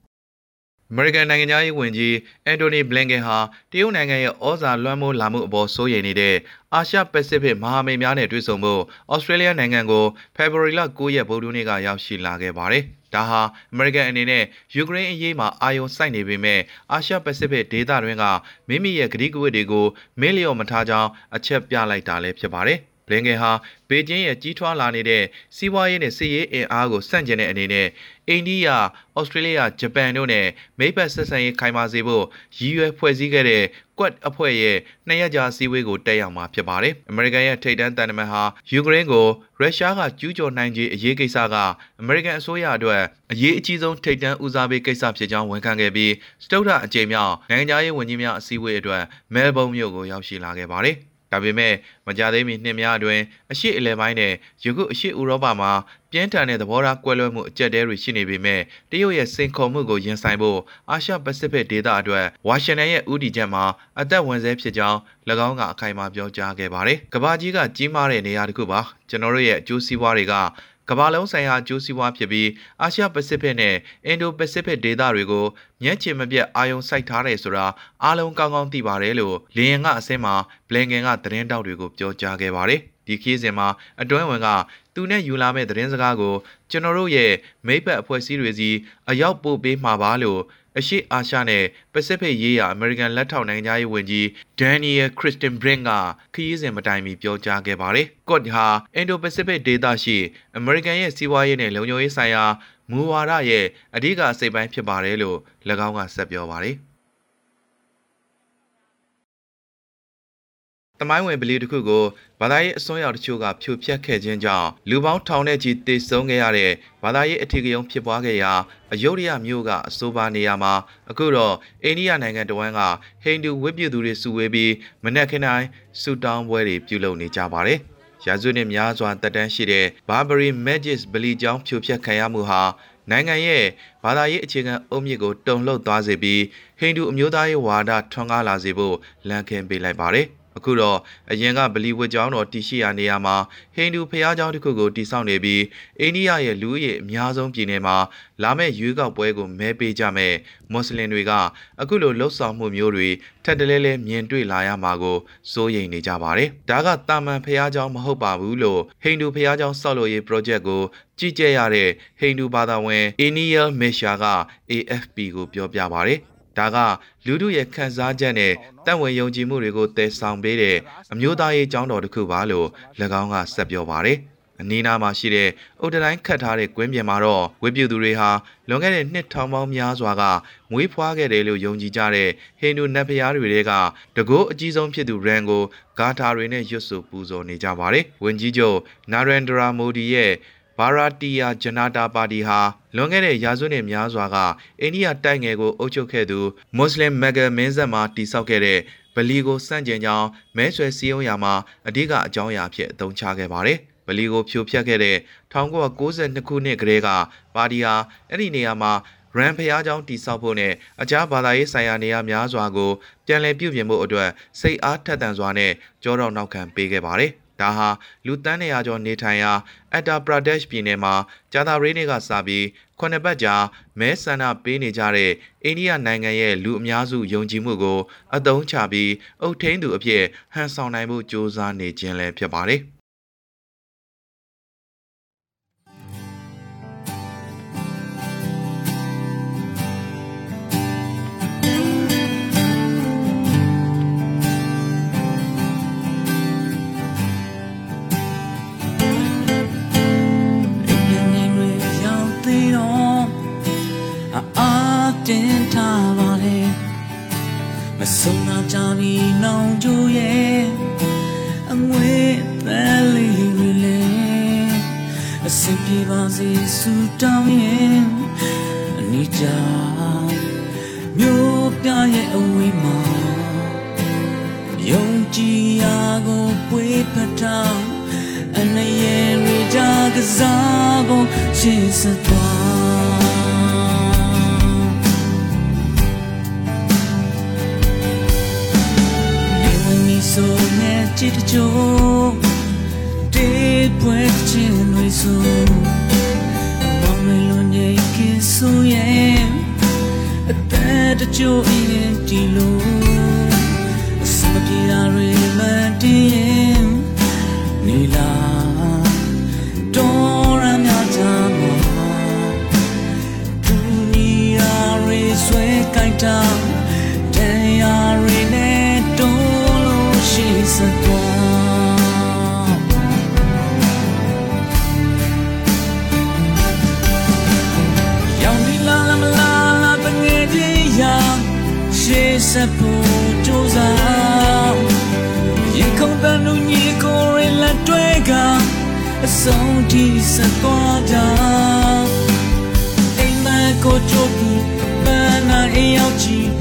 အမေရိကန်နိုင်ငံသားရေးဝန်ကြီးအန်တိုနီဘလင်ကန်ဟာတရုတ်နိုင်ငံရဲ့ဩဇာလွှမ်းမိုးလာမှုအပေါ်စိုးရိမ်နေတဲ့အာရှပစိဖိတ်မဟာမိတ်များနဲ့တွေ့ဆုံဖို့ဩစတြေးလျနိုင်ငံကိုဖေဖော်ဝါရီလ9ရက်ဗုဒ္ဓနေ့ကရောက်ရှိလာခဲ့ပါတယ်။ ဒါဟာအမေရိကန်အနေနဲ့ယူကရိန်းအရေးမှာအာရုံစိုက်နေပေမဲ့အာရှပစိဖိတ်ဒေသတွင်းကမိမိရဲ့ကတိကဝတ်တွေကိုမင်းလျော်မထားကြောင်းအချက်ပြလိုက်တာလည်းဖြစ်ပါတယ်။ ဘလင်ကန်ဟာဘေကျင်းရဲ့ကြီးထွားလာနေတဲ့စီးပွားရေးနဲ့စစ်ရေးအင်အားကိုစန့်ကျင်တဲ့အနေနဲ့အိန္ဒိယ၊ဩစတြေးလျ၊ဂျပန်တို့နဲ့မိဘဆက်ဆံရေးခိုင်မာစေဖို့ရည်ရွယ်ဖွဲ့စည်းခဲ့တဲ့ Quad အဖွဲ့ရဲ့နှစ်ရက်ကြာစည်းဝေးကိုတက်ရောက်မှာဖြစ်ပါတယ်။အမေရိကန်ရဲ့ထိပ်တန်းတန်တမန်ဟာယူကရိန်းကိုရုရှားကကျူးကျော်နိုင်ခြင်းအရေးကိစ္စကအမေရိကန်အစိုးရအတွက်အရေးအကြီးဆုံးထိပ်တန်းဦးစားပေးကိစ္စဖြစ်ကြောင်းဝန်ခံခဲ့ပြီးစတုဒ္ဓအကြိမ်မြောက်နိုင်ငံခြားရေးဝန်ကြီးများအစည်းအဝေးအတွက်မဲလ်ဘုန်းမြို့ကိုရောက်ရှိလာခဲ့ပါတယ်။ ဒါပေမဲ့မကြသေးမီနှစ်များအတွင်းအရှိအလဲပိုင်းနဲ့ယခုအရှိဥရောပမှာပြင်းထန်တဲ့သဘောထားကွဲလွဲမှုအကျက်တဲတွေရှိနေပေမဲ့တရုတ်ရဲ့စိန်ခေါ်မှုကိုရင်ဆိုင်ဖို့အာရှပစိဖိတ်ဒေသအတွက်ဝါရှင်တန်ရဲ့ဥတီချက်မှာအသက်ဝင်ဆဲဖြစ်ကြောင်း၎င်းကအခိုင်အမာပြောကြားခဲ့ပါတယ်။ကဘာကြီးကကြီးမားတဲ့နေရာတစ်ခုပါကျွန်တော်တို့ရဲ့အကျိုးစီးပွားတွေက ကမ္ဘာလုံးဆိုင်ရာအကျိုးစီးပွားဖြစ်ပြီးအာရှပစိဖိတ်နဲ့အင်ဒိုပစိဖိတ်ဒေသတွေကိုမျက်ခြေမပြတ်အာရုံစိုက်ထားတယ်ဆိုတာအားလုံးကောင်းကောင်းသိပါတယ်လို့လီယန်ကအစင်းမှာဘလင်ကန်ကသတင်းတောက်တွေကိုပြောကြားခဲ့ပါတယ်ဒီခီးစဉ်မှာအတွင်းဝင်ကသူနဲ့ယူလာမဲ့သတင်းစကားကိုကျွန်တော်တို့ရဲ့မိဘအဖွဲ့အစည်းတွေစီအရောက်ပို့ပေးမှာပါလို့ အရှိအာရှနဲ့ပစိဖိတ်ရေးရာအမေရိကန်လက်ထောက်နိုင်ငံရေးဝန်ကြီးဒန်နီယယ်ခရစ်စတင်ဘရင့်ကခရီးစဉ်မတိုင်မီပြောကြားခဲ့ပါတယ်။ကော့ဟာအင်ဒိုပစိဖိတ်ဒေသရှိအမေရိကန်ရဲ့စီးပွားရေးနဲ့လုံခြုံရေးဆိုင်ရာမူဝါဒရဲ့အဓိကအစိပ်ပိုင်းဖြစ်ပါတယ်လို့၎င်းကဆက်ပြောပါတယ်။ တမိုင်းဝင်ဗလီတစ်ခုကိုဘာသာရေးအစွန်းရောက်တချို့ကဖြိုဖျက်ခဲ့ခြင်းကြောင့်လူပေါင်းထောင်နဲ့ချီသေဆုံးခဲ့ရတဲ့ဘာသာရေးအထီးကယုံဖြစ်ပွားခဲ့ရာအယုဒ္ဓယမြို့ကအဆိုပါနေရာမှာအခုတော့အိန္ဒိယနိုင်ငံတဝန်းကဟိန္ဒူဝိပုသူတွေစုဝေးပြီးမနက်ခင်းတိုင်းဆူတောင်းပွဲတွေပြုလုပ်နေကြပါတယ်။ရာဇဝတ်နဲ့များစွာတက်တန်းရှိတဲ့ Barbary Magis ဗလီကျောင်းဖြိုဖျက်ခံရမှုဟာနိုင်ငံရဲ့ဘာသာရေးအခြေခံအုတ်မြစ်ကိုတုံ့လှုပ်သွားစေပြီးဟိန္ဒူအမျိုးသားရေးဝါဒထွန်းကားလာစေဖို့လမ်းခင်းပေးလိုက်ပါတယ်။ အခုတော့အရင်ကဗလီဝတ်ကျောင်းတော်တည်ရှိရာနေရာမှာဟိန္ဒူဖျားကျောင်းတစ်ခုကိုတည်ဆောက်နေပြီးအိန္ဒိယရဲ့လူဦးရေအများဆုံးပြည်နယ်မှာလာမယ့်ရွေးကောက်ပွဲကိုမဲပေးကြမဲ့မွတ်စလင်တွေကအခုလိုလှုပ်ဆောင်မှုမျိုးတွေထက်တလဲလဲမြင်တွေ့လာရမှာကိုစိုးရိမ်နေကြပါတယ်။ဒါကတာမန်ဖျားကျောင်းမဟုတ်ပါဘူးလို့ဟိန္ဒူဖျားကျောင်းဆောက်လုပ်ရေး project ကိုကြီးကြပ်ရတဲ့ဟိန္ဒူဘာသာဝင် Aniel Mesha က AFP ကိုပြောပြပါတယ်။ ဒါကလူထုရဲ့ခံစားချက်နဲ့တန်ဝင်ယုံကြည်မှုတွေကိုတည်ဆောင်ပေးတဲ့အမျိုးသားရေးကျောင်းတော်တစ်ခုပါလို့၎င်းကဆက်ပြောပါတယ်။အနီးနားမှာရှိတဲ့အုတ်တိုင်းခတ်ထားတဲ့ကွင်းပြင်မှာတော့ဝိပုသူတွေဟာလွန်ခဲ့တဲ့နှစ်ထောင်ပေါင်းများစွာကမွေးဖွားခဲ့တယ်လို့ယုံကြည်ကြတဲ့ဟိန္ဒူနတ်ဘုရားတွေကတကိုးအကြီးဆုံးဖြစ်သူရန်ကိုဂါထာတွေနဲ့ရွတ်ဆိုပူဇော်နေကြပါတယ်။ဝင်းကြီးချုပ်နာရန်ဒရာမိုဒီရဲ့ ဘာရာတီယာဂျနာတာပါတီဟာလွန်ခဲ့တဲ့ရာစုနှစ်များစွာကအိန္ဒိယတိုက်ငယ်ကိုအုပ်ချုပ်ခဲ့သူမွတ်စလင်မက်ဂမင်းဆက်မှာတည်ဆောက်ခဲ့တဲ့ဗလီကိုစန့်ကျင်ကြောင်းမဲဆွယ်စည်းရုံးရာမှာအဓိကအကြောင်းအရာဖြစ်အသုံးချခဲ့ပါတယ်။ဗလီကိုဖြိုဖျက်ခဲ့တဲ့1992ခုနှစ်ကတည်းကပါတီဟာအဲ့ဒီနေရာမှာရန်ဖျားကြောင်းတိဆောက်ဖို့နဲ့အခြားဘာသာရေးဆိုင်ရာနေရာများစွာကိုပြန်လည်ပြုပြင်ဖို့အတွက်စိတ်အားထက်သန်စွာနဲ့ကြောတော်နောက်ခံပေးခဲ့ပါတယ်။ ဒါဟာလူတန်းနေရာကျော်နေထိုင်ရာအက်တာပရာဒက်ရှ်ပြည်နယ်မှာဂျာသာရေးနေ့ကစပြီးခုနှစ်ပတ်ကြာမဲဆန္ဒပေးနေကြတဲ့အိန္ဒိယနိုင်ငံရဲ့လူအများစုယုံကြည်မှုကိုအသုံးချပြီးအုပ်ထိန်းသူအဖြစ်ဟန်ဆောင်နိုင်ဖို့ကြိုးစားနေခြင်းလည်းဖြစ်ပါတယ်။ ဆုံးနာကြပြီနောင်ကျိုးရဲ့အငွေသဲလေးတွေလေအစင်ပြေပါစေစူတောင်းရဲ့အနိကြမြို့ပြရဲ့အဝေးမှာယုံကြည်ရာကိုပွေးဖထားအနေရဲ့ကြကစားဖို့ရှေ့ဆက်သွား နဲ့ချစ်တချို့တေးပွဲချင်းတွေဆိုမောင်မလွန်ရဲ့ကင်းဆိုရဲ့အသက်တချို့ရင်ဒီလိုအစမပြေတာတွေမတည်ရင်နေလာတော်ရမြချာမှာဒူနီယာရေဆွဲကြိုက်တာ စသွားရောင်ဒီလာလာမလာလာတငယ်ချင်းရာရှေးဆက်ဖို့ကြိုးစားရင်ခုန်တန်လူညီကိုရလက်တွဲကအဆုံးထိဆက်သွားကြအိမ်မကိုချိုးပြီးပန်းနာအိမ်ရောက်ကြ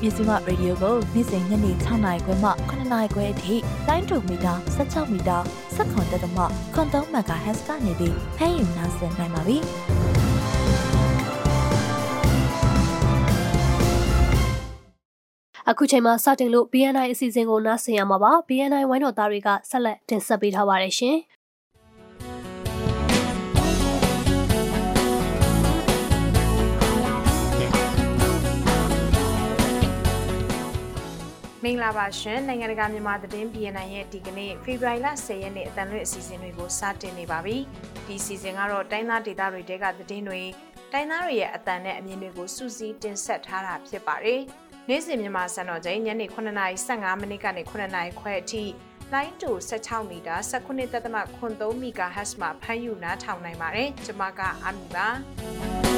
မတို့ရဲ့မြစီမရေဒီယိုကိုနေ့စဉ်ညနေ6နာရီခွဲမှ9နာရီခွဲအထိတိုင်းတူမီတာ16မီတာ7.3တက်မှ3.3 MHz ကနေပြီးဖမ်းယူနိုင်စင်နိုင်ပါပြီ။အခုချိန်မှာစတင်လို့ BNI အစီအစဉ်ကိုနားဆင်ရမှာပါ BNI ဝိုင်းတော်သားတွေကဆက်လက်တင်ဆက်ပေးထားပါတယ်ရှင်။ မင်္ဂလာပါရှင်နိုင်ငံတကာမြန်မာသတင်း BNN ရဲ့ဒီကနေ့ဖေဖော်ဝါရီလ10ရက်နေ့အတန်လွင့်အစီအစဉ်တွေကိုစတင်နေပါပြီဒီအစီအစဉ်ကတော့တိုင်းသားဒေသတွေတဲကသတင်းတွေတိုင်းသားတွေရဲ့အတန်နဲ့အမြင်တွေကိုစူးစီးတင်ဆက်ထားတာဖြစ်ပါတယ်နေ့စဉ်မြန်မာစံတော်ချိန်ညနေ9:15မိနစ်ကနေ9:00ခွဲအထိလိုင်းတူ16မီတာ19.3 MHz မှာဖမ်းယူနားထောင်နိုင်ပါတယ်ကျွန်မကအမီပါ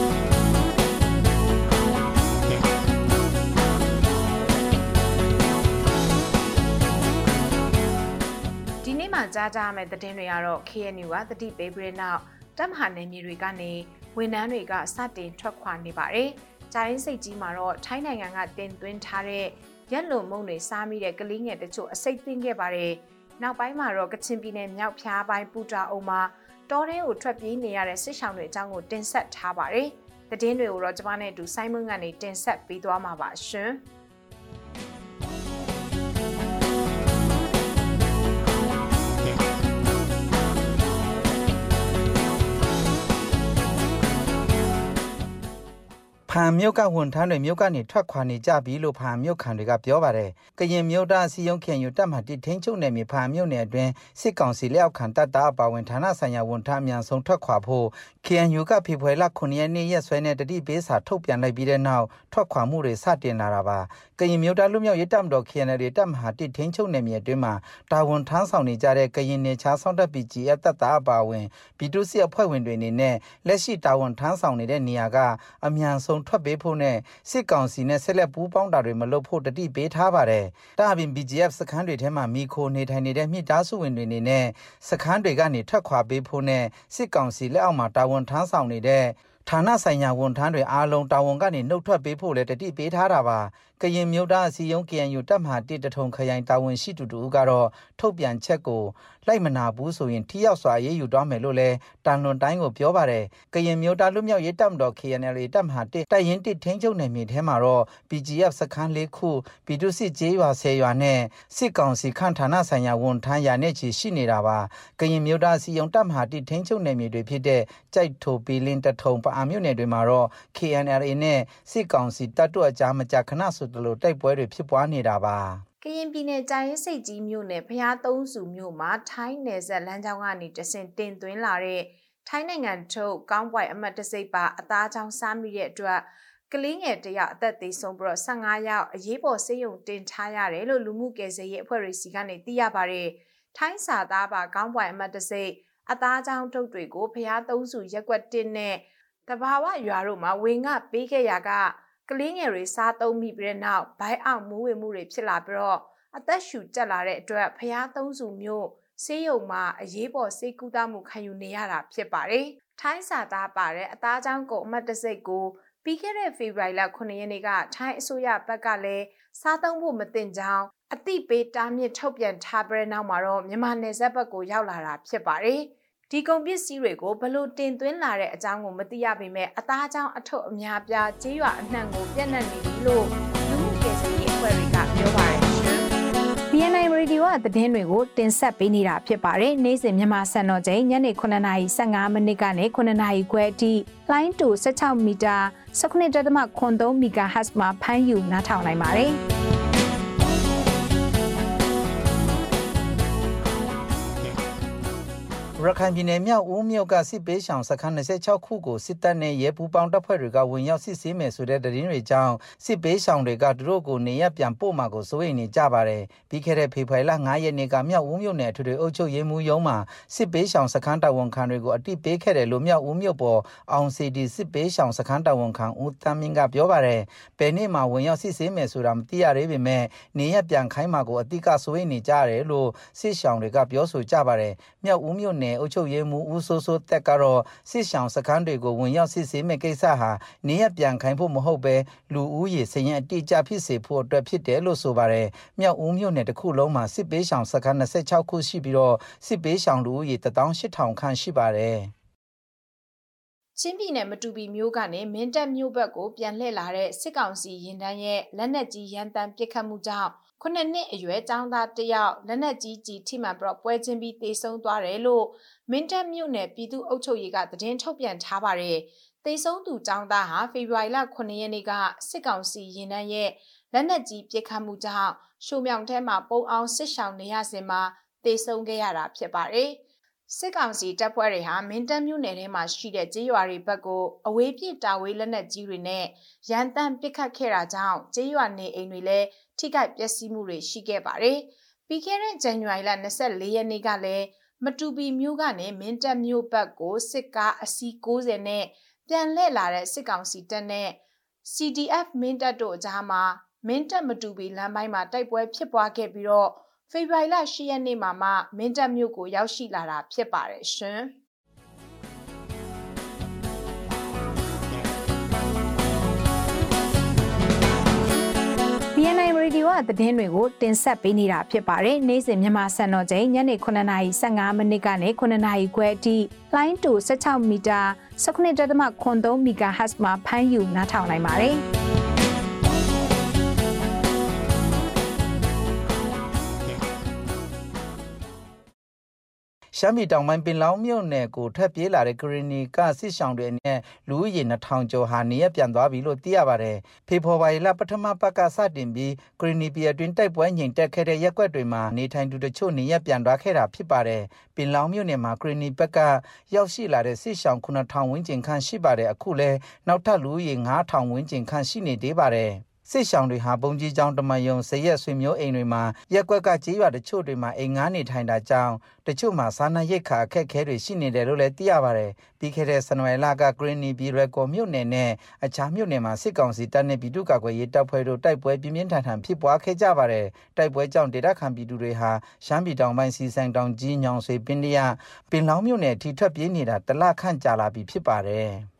မှာကြားကြရမယ့်သတင်းတွေကတော့ KNU ကတတိပေးပြီးတဲ့နောက်တပ်မဟာနယ်မြေတွေကနေဝန်ထမ်းတွေကစတင်ထွက်ခွာနေပါတယ်။ဂျာရင်းစိတ်ကြီးမှာတော့ထိုင်းနိုင်ငံကတင်သွင်းထားတဲ့ရက်လုံမုံတွေစားမိတဲ့ကလေးငယ်တချို့အစိတ်သိမ်းခဲ့ပါတယ်။နောက်ပိုင်းမှာတော့ကချင်ပြည်နယ်မြောက်ဖျားပိုင်းပူတာအုံမှာတောထဲကိုထွက်ပြေးနေရတဲ့စစ်ဆောင်တွေအကြောင်းကိုတင်ဆက်ထားပါတယ်။သတင်းတွေကိုတော့ကျမနဲ့အတူဆိုင်းမွန်းကနေတင်ဆက်ပေးသွားမှာပါရှင်။ ဖန်မြို့ကဝန်ထမ်းတွေမြို့ကနေထွက်ခွာနေကြပြီလို့ဖန်မြို့ခံတွေကပြောပါတယ်။ကရင်မြို့သားစီယုံခင်ယူတက်မှတိထင်းချုပ်နယ်မြေဖန်မြို့နယ်အတွင်းစစ်ကောင်စီလက်အောက်ခံတပ်သားအပါဝင်ဌာနဆိုင်ရာဝန်ထမ်းအများဆုံးထွက်ခွာဖို့ KNU ကဖေဖော်ဝါရီလ9ရက်နေ့ရက်စွဲနဲ့တတိပေးစာထုတ်ပြန်လိုက်ပြီးတဲ့နောက်ထွက်ခွာမှုတွေစတင်လာတာပါ။ ကရင်မြို့သားလူမျိုးရေးတပ်မတော် KNL တပ်မဟာတိထင်းချုပ်နယ်မြေအတွင်းမှာတာဝန်ထမ်းဆောင်နေကြတဲ့ကရင်နေချားဆောင်တပ် PGF တပ်သားအပါဝင်ပြည်သူ့စစ်အဖွဲ့ဝင်တွေအနေနဲ့လက်ရှိတာဝန်ထမ်းဆောင်နေတဲ့နေရာကအမြန်ဆုံးထွက်ပေးဖို့နဲ့စစ်ကောင်စီနဲ့ဆက်လက်ပူးပေါင်းတာတွေမလုပ်ဖို့တတိပေးထားပါတယ်။ဒါအပြင် BGF စခန်းတွေထဲမှာမိခိုနေထိုင်နေတဲ့မိသားစုဝင်တွေအနေနဲ့စခန်းတွေကနေထွက်ခွာပေးဖို့နဲ့စစ်ကောင်စီလက်အောက်မှာတာဝန်ထမ်းဆောင်နေတဲ့ဌာနဆိုင်ရာဝန်ထမ်းတွေအားလုံးတာဝန်ကနေနှုတ်ထွက်ပေးဖို့လည်းတတိပေးထားတာပါ ကရင်မျိုးသားအစည်းအရုံး KNU တပ်မဟာတစ်တထုံခရိုင်တာဝန်ရှိသူတို့ကတော့ထုတ်ပြန်ချက်ကိုလိုက်မနာဘူးဆိုရင်ထိရောက်စွာရေးယူသွားမယ်လို့လည်းတန်လွန်တိုင်းကိုပြောပါတယ်ကရင်မျိုးသားလူမျိုးရေးတပ်မတော် KNL တပ်မဟာတစ်တိုက်ရင်တစ်ထင်းချုပ်နယ်မြေထဲမှာတော့ PGF စခန်းလေးခုပြည်သူစစ်ကျေးရွာ10ရွာနဲ့စစ်ကောင်စီခန့်ဌာနဆိုင်ရာဝန်ထမ်းရာနဲ့ချီရှိနေတာပါကရင်မျိုးသားအစည်းအရုံးတပ်မဟာတစ်ထင်းချုပ်နယ်မြေတွေဖြစ်တဲ့ကြိုက်ထိုပီလင်းတထုံပအာမြို့နယ်တွေမှာတော့ KNLA နဲ့စစ်ကောင်စီတပ်တို့အကြားမကြာခဏဆိုသလိုတိုက်ပွဲတွေဖြစ်ပွားနေတာပါကရင်ပြည်နယ်ကြာရင်စိတ်ကြီးမြို့နယ်ဖျားသုံးစုမြို့မှာထိုင်းနယ်စပ်လမ်းကြောင်းကနေတဆင်တင်သွင်းလာတဲ့ထိုင်းနိုင်ငံထုတ်ကောင်းပွိုင်အမတ်တစိပ်ပါအသားချောင်းစားမိတဲ့အတွက်ကကလေးငယ်တယောက်အသက်သေဆုံးပြီးတော့15ယောက်အရေးပေါ်ဆေးရုံတင်ထားရတယ်လို့လူမှုကယ်ဆယ်ရေးအဖွဲ့တွေစီကနေသိရပါတယ်။ထိုင်းစာသားပါကောင်းပွိုင်အမတ်တစိအသားချောင်းထုတ်တွေကိုဖျားသုံးစုရက်ွက်တင်နဲ့တဘာဝရွာတို့မှာဝင်ငပေးခဲ့ရက ကလေးငယ်တွေစားသုံးမိပြီးတဲ့နောက်ဘိုင်းအောင်မူးဝေမှုတွေဖြစ်လာပြီးတော့အသက်ရှူကျက်လာတဲ့အတွက်ဖျားသုံးစုမျိုးဆေးရုံမှာအရေးပေါ်ဆေးကုသမှုခံယူနေရတာဖြစ်ပါတယ်။ထိုင်းစာသားပါတဲ့အသားချောင်းကိုအမတ်တစိတ်ကိုပြီးခဲ့တဲ့ဖေဖော်ဝါရီလ9ရက်နေ့ကထိုင်းအစိုးရဘက်ကလည်းစားသုံးဖို့မတင်ကြောင်းအသိပေးတားမြစ်ထုတ်ပြန်ထားပြီးတဲ့နောက်မှာတော့မြန်မာနယ်စပ်ဘက်ကိုရောက်လာတာဖြစ်ပါတယ်။ ဒီကုန်ပစ္စည်းတွေကိုဘလို့တင်သွင်းလာတဲ့အကြောင်းကိုမသိရပေမဲ့အသားအကြောင်းအထုပ်အများပြားကြေးရွာအနှံ့ကိုပြန့်နှံ့နေပြီလို့လူမှုကယ်ဆယ်ရေးအဖွဲ့တွေကပြောပါတယ်ရှင်။ BNI Radio ကသတင်းတွေကိုတင်ဆက်ပေးနေတာဖြစ်ပါတယ်။နေ့စဉ်မြန်မာစံတော်ချိန်ညနေ9:15မိနစ်ကနေ9:00ခွဲအထိလိုင်းတူ16မီတာ19.3 MHz မှာဖမ်းယူနားထောင်နိုင်ပါတယ်။ ရခိုင်ပြည်နယ်မြောက်ဦးမြို့ကစစ်ပေးရှောင်စခန်း26ခုကိုစစ်တပ်နဲ့ရဲပူးပေါင်းတပ်ဖွဲ့တွေကဝင်ရောက်စစ်ဆေးမယ်ဆိုတဲ့သတင်းတွေကြောင့်စစ်ပေးရှောင်တွေကသူတို့ကိုနေရပြန်ပို့မှာကိုစိုးရိမ်နေကြပါတယ်။ပြီးခဲ့တဲ့ဖေဖော်ဝါရီလ9ရက်နေ့ကမြောက်ဦးမြို့နယ်အထွေထွေအုပ်ချုပ်ရေးမှူးရုံးမှာစစ်ပေးရှောင်စခန်းတာဝန်ခံတွေကိုအတိပေးခဲ့တယ်လို့မြောက်ဦးမြို့ပေါ်အောင်စီဒီစစ်ပေးရှောင်စခန်းတာဝန်ခံဦးတမ်းမင်းကပြောပါတယ်။ဘယ်နေ့မှဝင်ရောက်စစ်ဆေးမယ်ဆိုတာမသိရသေးပေမဲ့နေရပြန်ခိုင်းမှာကိုအတိကစိုးရိမ်နေကြတယ်လို့စစ်ရှောင်တွေကပြောဆိုကြပါတယ်။မြောက်ဦးမြို့နယ်အုပ်ချုပ်ရေးမှူးဦးစိုးစိုးတက်ကတော့စစ်ဆောင်စခန်းတွေကိုဝင်ရောက်စစ်ဆေးမဲ့ကိစ္စဟာနေရပြန်ခိုင်းဖို့မဟုတ်ပဲလူဦးရေစရင်အတိအကျဖြစ်စေဖို့အတွက်ဖြစ်တယ်လို့ဆိုပါတယ်။မြောက်ဦးမြို့နယ်တစ်ခုလုံးမှာစစ်ပေးဆောင်စခန်း26ခုရှိပြီးတော့စစ်ပေးဆောင်လူဦးရေ18000ခန့်ရှိပါတယ်။ချင်းပြည်နယ်မတူပီမြို့ကနေမင်းတပ်မြို့ဘက်ကိုပြန်လှည့်လာတဲ့စစ်ကောင်စီရင်တန်းရဲ့လက်နက်ကြီးရန်တမ်းပစ်ခတ်မှုကြောင့် ခုနှစ်နှစ်အရွယ်ចောင်းသားတယောက်လက်နက်ကြီးကြီးထိမှန်ပြီးပွဲချင်းပြီးတေဆုံးသွားတယ်လို့မင်းတပ်မြို့နယ်ပြည်သူ့အုပ်ချုပ်ရေးကသတင်းထုတ်ပြန်ထားပါတယ်။တေဆုံးသူចောင်းသားဟာဖေဖော်ဝါရီလ9ရက်နေ့ကစစ်ကောင်စီရင်နှန်းရဲ့လက်နက်ကြီးပစ်ခတ်မှုကြောင့်ရှုံမြောင်ထဲမှာပုံအောင်စစ်ဆောင်နေရစဉ်မှာတေဆုံးခဲ့ရတာဖြစ်ပါတယ်။ စစ်ကောင်စီတပ်ဖွဲ့တွေဟာမင်းတပ်မြို့နယ်ထဲမှာရှိတဲ့ကြေးရွာတွေဘက်ကိုအဝေးပြစ်တာဝေးလက်နက်ကြီးတွေနဲ့ရန်တမ်းပစ်ခတ်ခဲ့တာကြောင့်ကြေးရွာနေအိမ်တွေလည်းထိခိုက်ပျက်စီးမှုတွေရှိခဲ့ပါတယ်။ပြီးခဲ့တဲ့ဇန်နဝါရီလ24ရက်နေ့ကလည်းမတူပီမြို့ကနေမင်းတပ်မြို့ဘက်ကိုစစ်ကားအစီး90နဲ့ပြန်လှည့်လာတဲ့စစ်ကောင်စီတပ်နဲ့ CDF မင်းတပ်တို့အကြားမှာမင်းတပ်မတူပီလမ်းပိုင်းမှာတိုက်ပွဲဖြစ်ပွားခဲ့ပြီးတော့ ဖေဖော်ဝါရီလ10ရက်နေ့မှာမှမင်းတပ်မြို့ကိုရောက်ရှိလာတာဖြစ်ပါတယ်ရှင်။ BNI Radio ကသတင်းတွေကိုတင်ဆက်ပေးနေတာဖြစ်ပါတယ်။နေ့စဉ်မြန်မာစံတော်ချိန်ညနေ9:15မိနစ်ကနေ9:00ခွဲအထိလိုင်းတူ16မီတာ19.3 MHz မှာဖမ်းယူနားထောင်နိုင်ပါတယ်။ ရှမ်းပြည်တောင်ပိုင်းပင်လောင်းမြို့နယ်ကိုထပ်ပြေးလာတဲ့ဂရီနီကစစ်ဆောင်တွေနဲ့လူဦးရေ2000ကျော်ဟာနေရပြန်သွားပြီလို့သိရပါတယ်။ဖေဖော်ဝါရီလပထမပတ်ကစတင်ပြီးဂရီနီပြည်အတွင်းတိုက်ပွဲငြိမ်သက်ခဲ့တဲ့ရက်ွက်တွေမှာနေထိုင်သူတချို့နေရပြန်သွားခဲ့တာဖြစ်ပါတယ်။ပင်လောင်းမြို့နယ်မှာဂရီနီဘက်ကရောက်ရှိလာတဲ့စစ်ဆောင်9000ဝန်းကျင်ခန့်ရှိပါတယ်။အခုလဲနောက်ထပ်လူဦးရေ9000ဝန်းကျင်ခန့်ရှိနေသေးပါတယ်။ စစ်ရှောင်းတွေဟာပုံကြီးကျောင်းတမယုံဇရက်ဆွေမျိုးအိမ်တွေမှာရက်ကွက်ကကြေးရွာတချို့တွေမှာအိမ်ငားနေထိုင်တာကြောင့်တချို့မှာစားနပ်ရိက္ခာအခက်အခဲတွေရှိနေတယ်လို့လည်းသိရပါတယ်။ပြီးခဲ့တဲ့ဇန်နဝါရီလကဂရင်းနီပြည်ရက်ကော်မြို့နယ်နဲ့အခြားမြို့နယ်မှာစစ်ကောင်စီတပ်နဲ့ပြည်သူ့ကာကွယ်ရေးတပ်ဖွဲ့တို့တိုက်ပွဲပြင်းပြင်းထန်ထန်ဖြစ်ပွားခဲ့ကြပါတယ်။တိုက်ပွဲကြောင့်ဒေသခံပြည်သူတွေဟာရှမ်းပြည်တောင်ပိုင်းစီဆိုင်တောင်ကြီးညောင်ဆွေပင်တရပင်လောင်းမြို့နယ်ထိထွက်ပြေးနေတာတလခန့်ကြာလာပြီဖြစ်ပါတယ်။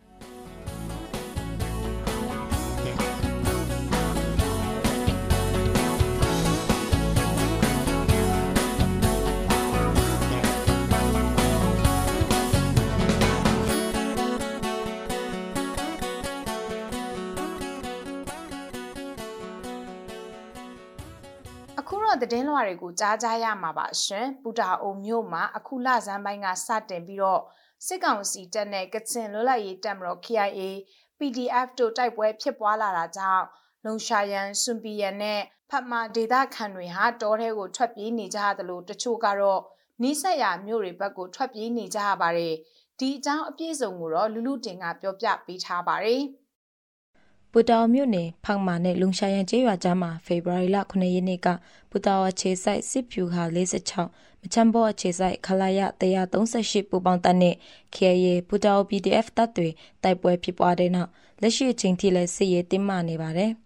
လွှာတွေကိုကြားကြရမှာပါရှင်ပူတာအုံမြို့မှာအခုလဆန်းပိုင်းကစတင်ပြီးတော့စစ်ကောင်စီတပ်နဲ့ကချင်လွတ်လပ်ရေးတပ်မတော် KIA PDF တို့တိုက်ပွဲဖြစ်ပွားလာတာကြောင့်လုံရှာယန်စွန်ပီယန်နဲ့ဖတ်မာဒေတာခန်တွေဟာတောထဲကိုထွက်ပြေးနေကြသလိုတချို့ကတော့နီးစက်ရမြို့တွေဘက်ကိုထွက်ပြေးနေကြရပါတယ်ဒီအကြောင်းအပြည့်စုံကိုတော့လူလူတင်ကပြောပြပေးထားပါတယ် ပူတာအိုမြို့နယ်ဖောက်မာနဲ့လုံရှာရန်ကျေးရွာကြားမှာဖေဖော်ဝါရီလ9ရက်နေ့ကပူတာအိုခြေဆိုင်စစ်ဖြူဟာ46မချမ်ဘောအခြေဆိုင်ခလာရ138ပူပေါင်းတပ်နဲ့ KA ပူတာအို PDF တပ်တွေတိုက်ပွဲဖြစ်ပွားတဲ့နောက်လက်ရှိအချိန်ထိလည်းစစ်ရေးတင်းမာနေပါတယ်။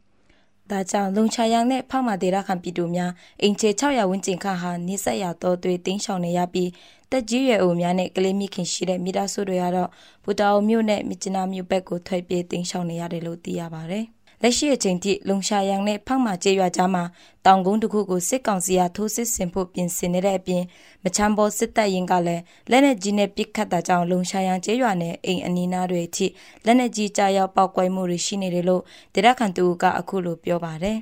ဒါကြောင့်လုံချရန်နဲ့ဖောက်မာဒေရခံပြည်သူများအင်ချေ600ဝန်းကျင်ခန့်ဟာနေဆက်ရတော့တွေတင်းရှောင်နေရပြီးတက်ကြီးရွယ်အိုများနဲ့ကလေးမိခင်ရှိတဲ့မိသားစုတွေကတော့ဘူတာအိုမြို့နဲ့မြစ်ကျနာမြို့ဘက်ကိုထွက်ပြေးတင်းရှောင်နေရတယ်လို့သိရပါတယ်။ လက်ရှိအချိန်ထိလုံရှာယန်နဲ့ဖောက်မာကျေးရွာကြားမှာတောင်ကုန်းတစ်ခုကိုစစ်ကောင်စီကထိုးစစ်ဆင်ဖို့ပြင်ဆင်နေတဲ့အပြင်မချမ်းဘောစစ်တပ်ရင်ကလည်းလက်နက်ကြီးနဲ့ပစ်ခတ်တာကြောင့်လုံရှာယန်ကျေးရွာနဲ့အိမ်အနီးနားတွေအထိလက်နက်ကြီးကြားရောက်ပောက်ကွဲမှုတွေရှိနေတယ်လို့ဒေသခံတူကအခုလိုပြောပါတယ်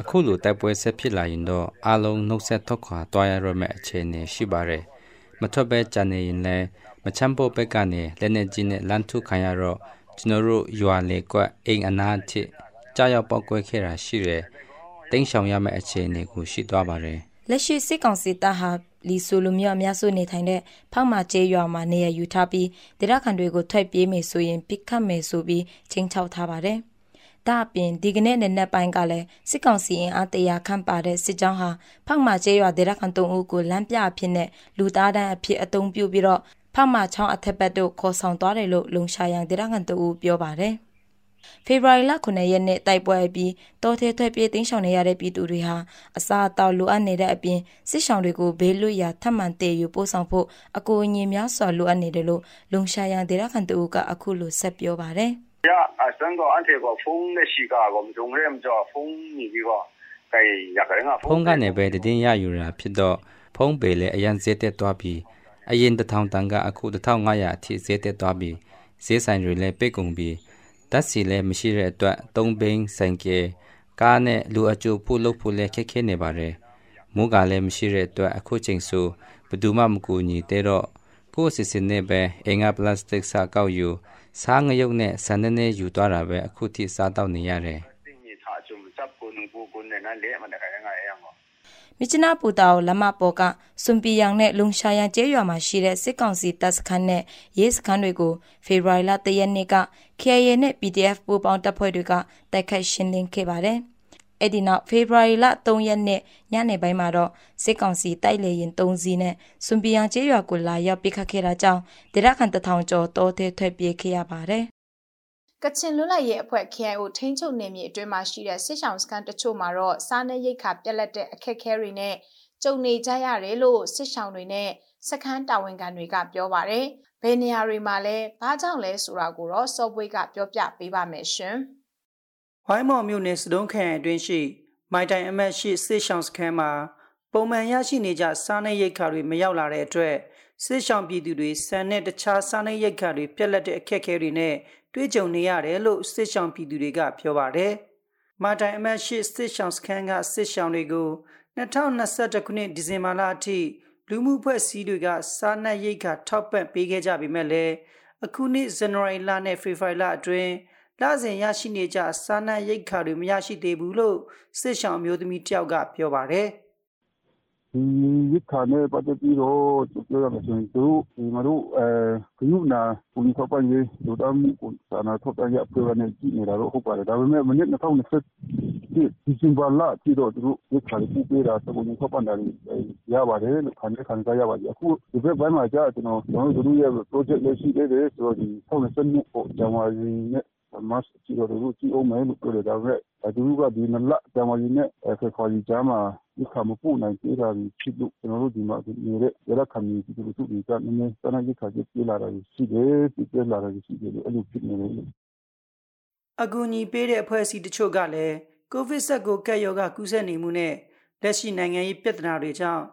အခုလိုတိုက်ပွဲဆက်ဖြစ်လာရင်တော့အလုံးနှုတ်ဆက်ထွက်ခွာတွားရရမယ့်အခြေအနေရှိပါတယ်မထွက်ပဲကြံနေရင်လည်း မချမ်းဖို့ဘက်ကနေလက်နေကြီးနဲ့လမ်းထုခံရတော့ကျွန်တော်တို့ရွာလေကွက်အိမ်အနာအထိကြားရောက်ပောက်ကွဲခဲ့တာရှိတယ်။တင်းဆောင်ရမယ့်အခြေအနေကိုရှိသွားပါတယ်။လက်ရှိစစ်ကောင်စီတပ်ဟာလီဆိုလိုမျိုးအများစုနေထိုင်တဲ့ဖောက်မာကျေးရွာမှာနေရယူထားပြီးဒေသခံတွေကိုထွက်ပြေးမယ်ဆိုရင်ပြစ်ခတ်မယ်ဆိုပြီးချင်းချောက်ထားပါတယ်။ဒါအပြင်ဒီကနေ့နဲ့နက်ပိုင်းကလည်းစစ်ကောင်စီအင်အားတရာခန့်ပါတဲ့စစ်ကြောင်းဟာဖောက်မာကျေးရွာဒေသခံတုံးဦးကိုလမ်းပြအဖြစ်နဲ့လူသားတန်းအဖြစ်အုံပြုပြီးတော့ ဖမချောင်းအထက်ဘက်တို့ခေါ်ဆောင်သွားတယ်လို့လုံရှာယန်ဒေသခံတို့ပြောပါတယ်။ဖေဖော်ဝါရီလ9ရက်နေ့တိုက်ပွဲပြီးတောထဲထွက်ပြေးတင်းရှောင်နေရတဲ့ပြည်သူတွေဟာအစာအသောက်လိုအပ်နေတဲ့အပြင်စစ်ရှောင်တွေကိုဘေးလွတ်ရာထပ်မံတည်ယူပို့ဆောင်ဖို့အကူအညီများစွာလိုအပ်နေတယ်လို့လုံရှာယန်ဒေသခံတို့ကအခုလိုဆက်ပြောပါတယ်။ရအစံကအန်တေကဖုန်းနဲ့ရှိကာကမကြုံရဲမကြဖုန်းနီပြီးတော့ကဲရကရင်ကဖုန်းကနေပဲတည်င်းရယူတာဖြစ်တော့ဖုန်းပေလေ အရန်စက်တက်သွားပြီးအရင်တထောင်တန်ကအခု1500အထိဈေးတက်သွားပြီးဈေးဆိုင်တွေလည်းပိတ်ကုန်ပြီးဓာတ်စီလည်းမရှိတဲ့အတွက်သုံးဘင်းဆိုင်ကဲကားနဲ့လူအကျိုးဖို့လုပ်ဖို့လည်းခက်ခဲနေပါတယ်။မိုးကလည်းမရှိတဲ့အတွက်အခုချိန်ဆိုဘယ်သူမှမကူညီတဲ့တော့ကိုယ်စီစဉ်နေပဲအင်္ဂါပလတ်စတစ်စာကောက်ယူစားငရုတ်နဲ့ဆန်နေနေယူသွားတာပဲအခုထိစားတော့နေရတယ်။ မြစ်ချနာပူတာကိုလမပေါ်ကစွန်ပီယန်နဲ့လုံရှာယန်ကျေးရွာမှာရှိတဲ့စစ်ကောင်စီတပ်စခန်းနဲ့ရေးစခန်းတွေကိုဖေဖော်ဝါရီလ3ရက်နေ့က KIA နဲ့ PDF ပူးပေါင်းတပ်ဖွဲ့တွေကတိုက်ခိုက်ရှင်းလင်းခဲ့ပါတယ်။အဲ့ဒီနောက်ဖေဖော်ဝါရီလ3ရက်နေ့ညနေပိုင်းမှာတော့စစ်ကောင်စီတိုက်လေရင်3စီးနဲ့စွန်ပီယန်ကျေးရွာကိုလာရောက်ပစ်ခတ်ခဲ့တာကြောင့်ဒေသခံတထောင်ကျော်တောထဲထွက်ပြေးခဲ့ရပါတယ်။ ကချင်လွတ်လပ်ရေးအဖွဲ့ KIO ထိန်းချုပ်နယ်မြေအတွင်းမှာရှိတဲ့စစ်ဆောင်စခန်းတချို့မှာတော့စားနပ်ရိက္ခာပြက်လက်တဲ့အခက်အခဲတွေနဲ့ကြုံနေကြရတယ်လို့စစ်ဆောင်တွေနဲ့စခန်းတာဝန်ခံတွေကပြောပါတယ်။ဘယ်နေရာတွေမှာလဲဘာကြောင့်လဲဆိုတာကိုတော့စောပွေးကပြောပြပေးပါမယ်ရှင်။ဝိုင်းမော်မြို့နယ်စတုံးခရိုင်အတွင်းရှိမိုင်တိုင်အမတ်ရှိစစ်ဆောင်စခန်းမှာပုံမှန်ရရှိနေကြစားနပ်ရိက္ခာတွေမရောက်လာတဲ့အတွက်စစ်ဆောင်ပြည်သူတွေဆန်နဲ့တခြားစားနပ်ရိက္ခာတွေပြက်လက်တဲ့အခက်အခဲတွေနဲ့ တွေ့ကြုံနေရတယ်လို့စစ်ဆောင်ပြည်သူတွေကပြောပါတယ်။မာတိုင်အမတ်ရှိစစ်ဆောင်စခန်းကစစ်ဆောင်တွေကို2021ခုနှစ်ဒီဇင်ဘာလအထိလူမှုဖွဲ့စည်းတွေကစားနပ်ရိက္ခာထောက်ပံ့ပေးခဲ့ကြပေမဲ့လည်းအခုနှစ်ဇန်နဝါရီလနဲ့ဖေဖော်ဝါရီလအတွင်းလစဉ်ရရှိနေကြစားနပ်ရိက္ခာတွေမရရှိသေးဘူးလို့စစ်ဆောင်မျိုးသမီးတယောက်ကပြောပါတယ်။ ဒီရစ်ခါနဲ့ပတ်သက်ပြီးတော့ပြောရမယ်ဆိုရင်သူတို့ဒီငါတို့အဲခရုနာပုံထောက်ပံ့ရေးလူသားမှုကိုစာနာထောက်ပံ့ရအဖွဲ့ကနေကြည့်နေတာတော့ဟုတ်ပါတယ်ဒါပေမဲ့မနစ်2020ဒီဒီဇင်ဘာလအထိတော့သူတို့ရစ်ခါကိုပို့ပေးတာပုံထောက်ပံ့တာရပါတယ်လို့ခံရခံစားရပါတယ်အခုဒီဘက်ပိုင်းမှာကြာကျွန်တော်ကျွန်တော်တို့ရဲ့ project လေးရှိသေးတယ်ဆိုတော့ဒီ2020ကိုဇန်နဝါရီနဲ့ မတ်ချီတော့တို့ကြည့်အောင်မယ်လို့ပြောတယ်ဒါပေမဲ့သူတို့ကဒီနလဇန်နဝါရီနဲ့ဖေဖော်ဝါရီကြားမှာဒီခါမပို့နိုင်သေးတာဖြစ်လို့ကျွန်တော်တို့ဒီမှာနေတဲ့ရရခံမျိုးဒီလိုသူတွေကနည်းနည်းစနစ်ခါကြည့်လာတာရှိတယ်ပြည့်လာတာရှိတယ်အဲ့လိုဖြစ်နေတယ်အကူအညီပေးတဲ့အဖွဲ့အစည်းတချို့ကလည်းကိုဗစ်ဆက်ကိုကက်ရောဂါကူးစက်နေမှုနဲ့လက်ရှိနိုင်ငံရေးပြဿနာတွေကြောင့်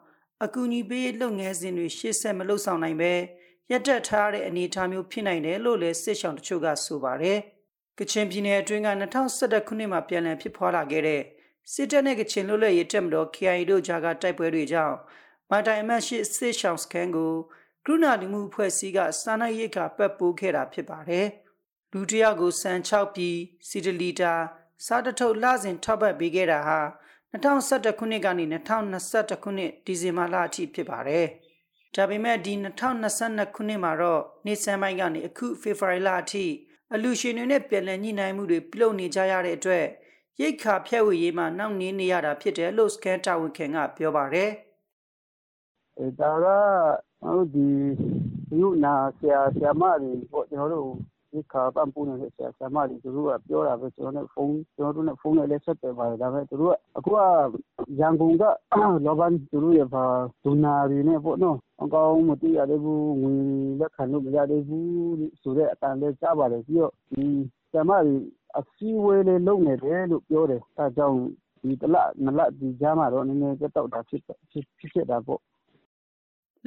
အကူအညီပေးလုပ်ငန်းစဉ်တွေရှေ့ဆက်မလုပ်ဆောင်နိုင်ပဲရက်တက်ထားတဲ့အနေအထားမျိုးဖြစ်နိုင်တယ်လို့လည်းစစ်ဆောင်တချို့ကဆိုပါတယ်။ ကချင်ပြည်နယ်အတွင်းက2011ခုနှစ်မှာပြန်လည်ဖြစ်ပွားလာခဲ့တဲ့စစ်တပ်နဲ့ကချင်လွတ်လပ်ရေးတပ်မတော် KIA တို့ကြားကတိုက်ပွဲတွေကြောင့်မာတိုင်အမတ်ရှိစစ်ဆောင်စခန်းကိုကရုဏာလူမှုအဖွဲ့အစည်းကစာနာရိတ်ကပတ်ပိုးခဲ့တာဖြစ်ပါတယ်။လူတယောက်ကိုစံ6ပြည်စီတလီတာစားတထုပ်လစဉ်ထောက်ပံ့ပေးခဲ့တာဟာ2021ခုနှစ်ကနေ2021ခုနှစ်ဒီဇင်ဘာလအထိဖြစ်ပါတယ်။ဒါပေမဲ့ဒီ2022ခုနှစ်မှာတော့နေဆန်ပိုင်းကနေအခုဖေဖော်ဝါရီလအထိ အလူရှင်တွေနဲ့ပြည်လည်ညှိနှိုင်းမှုတွေပြုလုပ်နေကြရတဲ့အတွက်ရိတ်ခါဖြဲ့ဝေရေးမှာနှောင့်နှေးနေရတာဖြစ်တယ်လို့စကန်တာဝန်ခံကပြောပါတယ်။အဲဒါကတို့ဒီယူနာဆရာဆရာမတွေပေါ့ကျွန်တော်တို့ ဒီခါပန်ပူနေတဲ့ ဆရာ ဆရာမတွေ သူတို့က ပြောတာပဲ ကျွန်တော်နဲ့ဖုန်းကျွန်တော်တို့နဲ့ ဖုန်းနဲ့လည်း ဆက်သွယ်ပါတယ် ဒါပေမဲ့ သူတို့က အခုက ရန်ကုန်က လောဘန်သူတို့ရဲ့ဘာဒူနာတွေနဲ့ပေါ့နော်အကောင်းမသိရသေးဘူး ငွေလက်ခံလို့ မရသေးဘူးဆိုတဲ့အတန်လေးကြားပါတယ် ပြီးတော့ ဒီဆရာမတွေ အစည်းအဝေးလေးလုပ်နေတယ်လို့ ပြောတယ် အဲဒါကြောင့် ဒီ တလနလဒီကြားမှာတော့ နည်းနည်းကြက်တော့တာ ဖြစ်ဖြစ်ဖြစ်တာပေါ့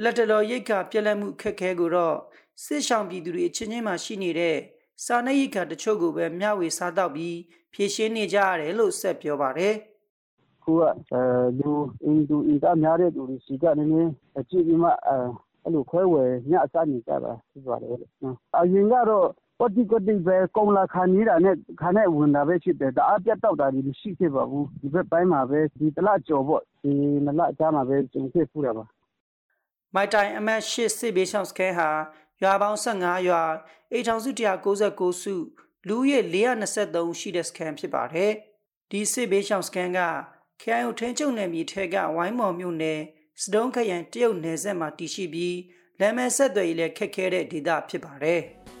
လက်တလောရိတ်ခါပြက်လက်မှုခက်ခဲကိုတော့စစ်ဆောင်ပြည်သူတွေအချင်းချင်းမှရှိနေတဲ့စာနေရိတ်ခါတချို့ကိုပဲမျှဝေစားတော့ပြီးဖြည့်ရှင်းနေကြရတယ်လို့ဆက်ပြောပါတယ်ခုကအဲလူအင်တူအင်တာများတဲ့သူတွေစီကနည်းနည်းအကြည့်ပြီးမှအဲအဲ့လိုခွဲဝယ်ညအစားနေကြတာဖြစ်ပါတယ်နော်အရင်ကတော့ကတိကတိပဲကုံလာခံနေတာနဲ့ခါနဲ့ဝင်တာပဲဖြစ်တယ်တအားပြတ်တော့တာဒီရှိခဲ့ပါဘူးဒီဘက်ပိုင်းမှာပဲဒီတလကြော်ပေါ့ဒီနလအကြားမှာပဲကျုံဖြစ်ဖူးတာပါ မိုက်တိုင်အမတ်၈စစ်ဘေးရှောင်းစခဲဟာရွာပေါင်း15ရွာအိမ်ထောင်စု169စုလူဦးရေ423ရှိတဲ့စကန်ဖြစ်ပါတယ်ဒီစစ်ဘေးရှောင်းစကန်ကခရိုင်ကိုထင်းကျုံနယ်မြေထဲကဝိုင်းမော်မြို့နယ်စတုံးခရိုင်တရုတ်နယ်စပ်မှာတည်ရှိပြီးလမ်းမဲဆက်သွယ်ရေးလည်းခက်ခဲတဲ့ဒေသဖြစ်ပါတယ်။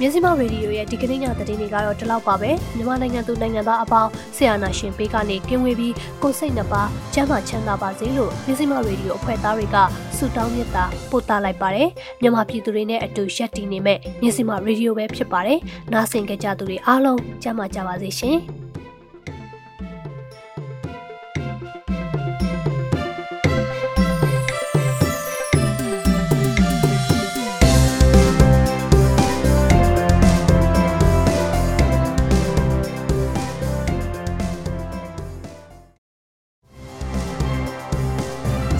မြစီမရေဒီယိုရဲ့ဒီကနေ့ညသတင်းတွေကတော့ဒီလောက်ပါပဲမြန်မာနိုင်ငံသူနိုင်ငံသားအပေါင်းဆရာနာရှင်ပေးကနေကင်းဝေးပြီးကိုစိတ်နှပါကျန်းမာချမ်းသာပါစေလို့မြစီမရေဒီယိုအဖွဲ့သားတွေကဆုတောင်းမြတ်တာပို့သလိုက်ပါတယ်မြန်မာပြည်သူတွေနဲ့အတူရက်တည်နေမဲ့မြစီမရေဒီယိုပဲဖြစ်ပါတယ်နားဆင်ကြကြသူတွေအားလုံးကျန်းမာကြပါစေရှင်